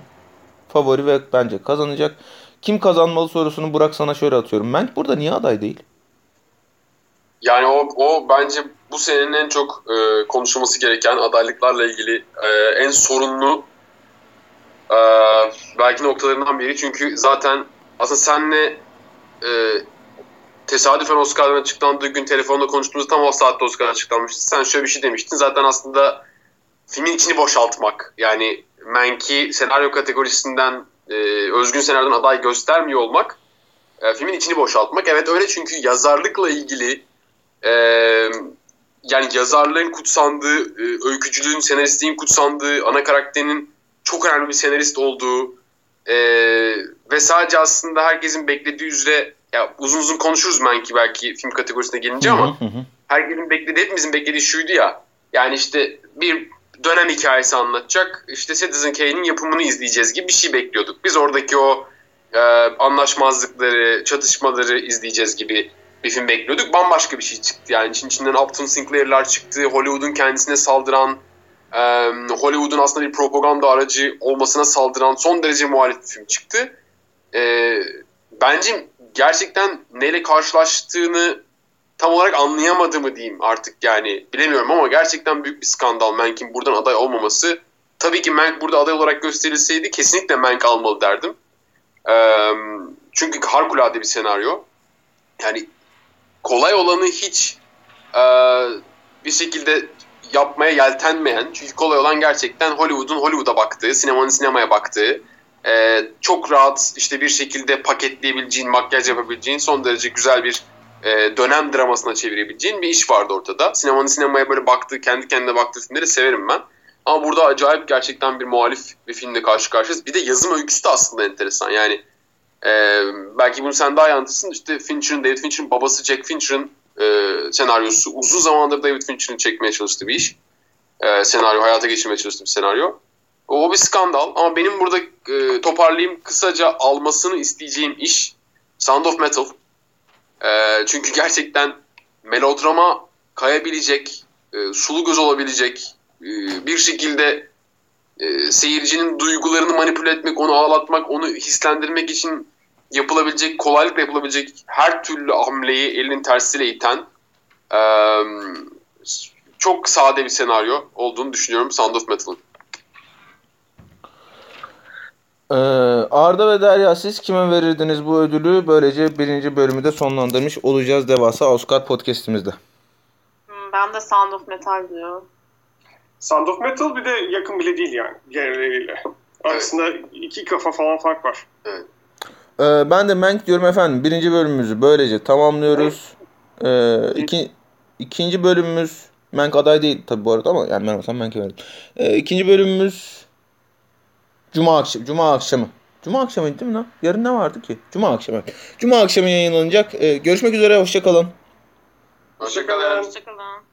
favori ve bence kazanacak. Kim kazanmalı sorusunu Burak sana şöyle atıyorum. Mank burada niye aday değil? Yani o, o bence bu senenin en çok e, konuşulması gereken adaylıklarla ilgili e, en sorunlu e, belki noktalarından biri. Çünkü zaten aslında senle e, tesadüfen Oscar'dan açıklandığı gün telefonda konuştuğumuzda tam o saatte Oscar açıklanmıştı. Sen şöyle bir şey demiştin. Zaten aslında filmin içini boşaltmak. Yani Mank'i senaryo kategorisinden e, özgün senaryodan aday göstermiyor olmak e, filmin içini boşaltmak. Evet öyle çünkü yazarlıkla ilgili e, yani yazarlığın kutsandığı, e, öykücülüğün, senaristliğin kutsandığı, ana karakterinin çok önemli bir senarist olduğu e, ve sadece aslında herkesin beklediği üzere ya uzun uzun konuşuruz belki belki film kategorisine gelince ama herkesin beklediği, hepimizin beklediği şuydu ya. Yani işte bir dönem hikayesi anlatacak. işte Citizen Kane'in yapımını izleyeceğiz gibi bir şey bekliyorduk. Biz oradaki o e, anlaşmazlıkları, çatışmaları izleyeceğiz gibi bir film bekliyorduk. Bambaşka bir şey çıktı. Yani için içinden Upton Sinclair'lar çıktı. Hollywood'un kendisine saldıran, e, Hollywood'un aslında bir propaganda aracı olmasına saldıran son derece muhalif bir film çıktı. E, bence gerçekten neyle karşılaştığını tam olarak anlayamadığımı diyeyim artık yani bilemiyorum ama gerçekten büyük bir skandal Mank'in buradan aday olmaması. Tabii ki Mank burada aday olarak gösterilseydi kesinlikle Mank almalı derdim. Çünkü harikulade bir senaryo. Yani kolay olanı hiç bir şekilde yapmaya yeltenmeyen çünkü kolay olan gerçekten Hollywood'un Hollywood'a baktığı, sinemanın sinemaya baktığı e, çok rahat işte bir şekilde paketleyebileceğin, makyaj yapabileceğin son derece güzel bir e, dönem dramasına çevirebileceğin bir iş vardı ortada. Sinemanın sinemaya böyle baktığı, kendi kendine baktığı filmleri severim ben. Ama burada acayip gerçekten bir muhalif bir filmle karşı karşıyayız. Bir de yazım öyküsü de aslında enteresan. Yani e, belki bunu sen daha iyi anlatırsın. İşte Fincher'ın, David Fincher'ın babası Jack Fincher'ın e, senaryosu. Uzun zamandır David Fincher'ın çekmeye çalıştığı bir iş. E, senaryo, hayata geçirmeye çalıştığı bir senaryo. O, bir skandal ama benim burada e, toparlayayım kısaca almasını isteyeceğim iş Sound of Metal. E, çünkü gerçekten melodrama kayabilecek, e, sulu göz olabilecek, e, bir şekilde e, seyircinin duygularını manipüle etmek, onu ağlatmak, onu hislendirmek için yapılabilecek, kolaylıkla yapılabilecek her türlü hamleyi elinin tersiyle iten e, çok sade bir senaryo olduğunu düşünüyorum Sound of Metal'ın. Ee, Arda ve Derya siz kime verirdiniz bu ödülü? Böylece birinci bölümü de sonlandırmış olacağız devasa Oscar podcastimizde. Hmm, Ben de Sound of Metal diyorum. Sound of Metal bir de yakın bile değil yani diğerleriyle. Arasında iki kafa falan fark var. Ee, ben de Mank diyorum efendim. Birinci bölümümüzü böylece tamamlıyoruz. Ee, iki, ikinci bölümümüz Mank aday değil tabi bu arada ama yani ben olsam Mank'e veririm. Ee, ikinci bölümümüz Cuma akşamı. Cuma akşamı. Cuma akşamıydı değil mi lan? Yarın ne vardı ki? Cuma akşamı. Cuma akşamı yayınlanacak. Ee, görüşmek üzere. Hoşçakalın. Hoşçakalın. Hoşçakalın.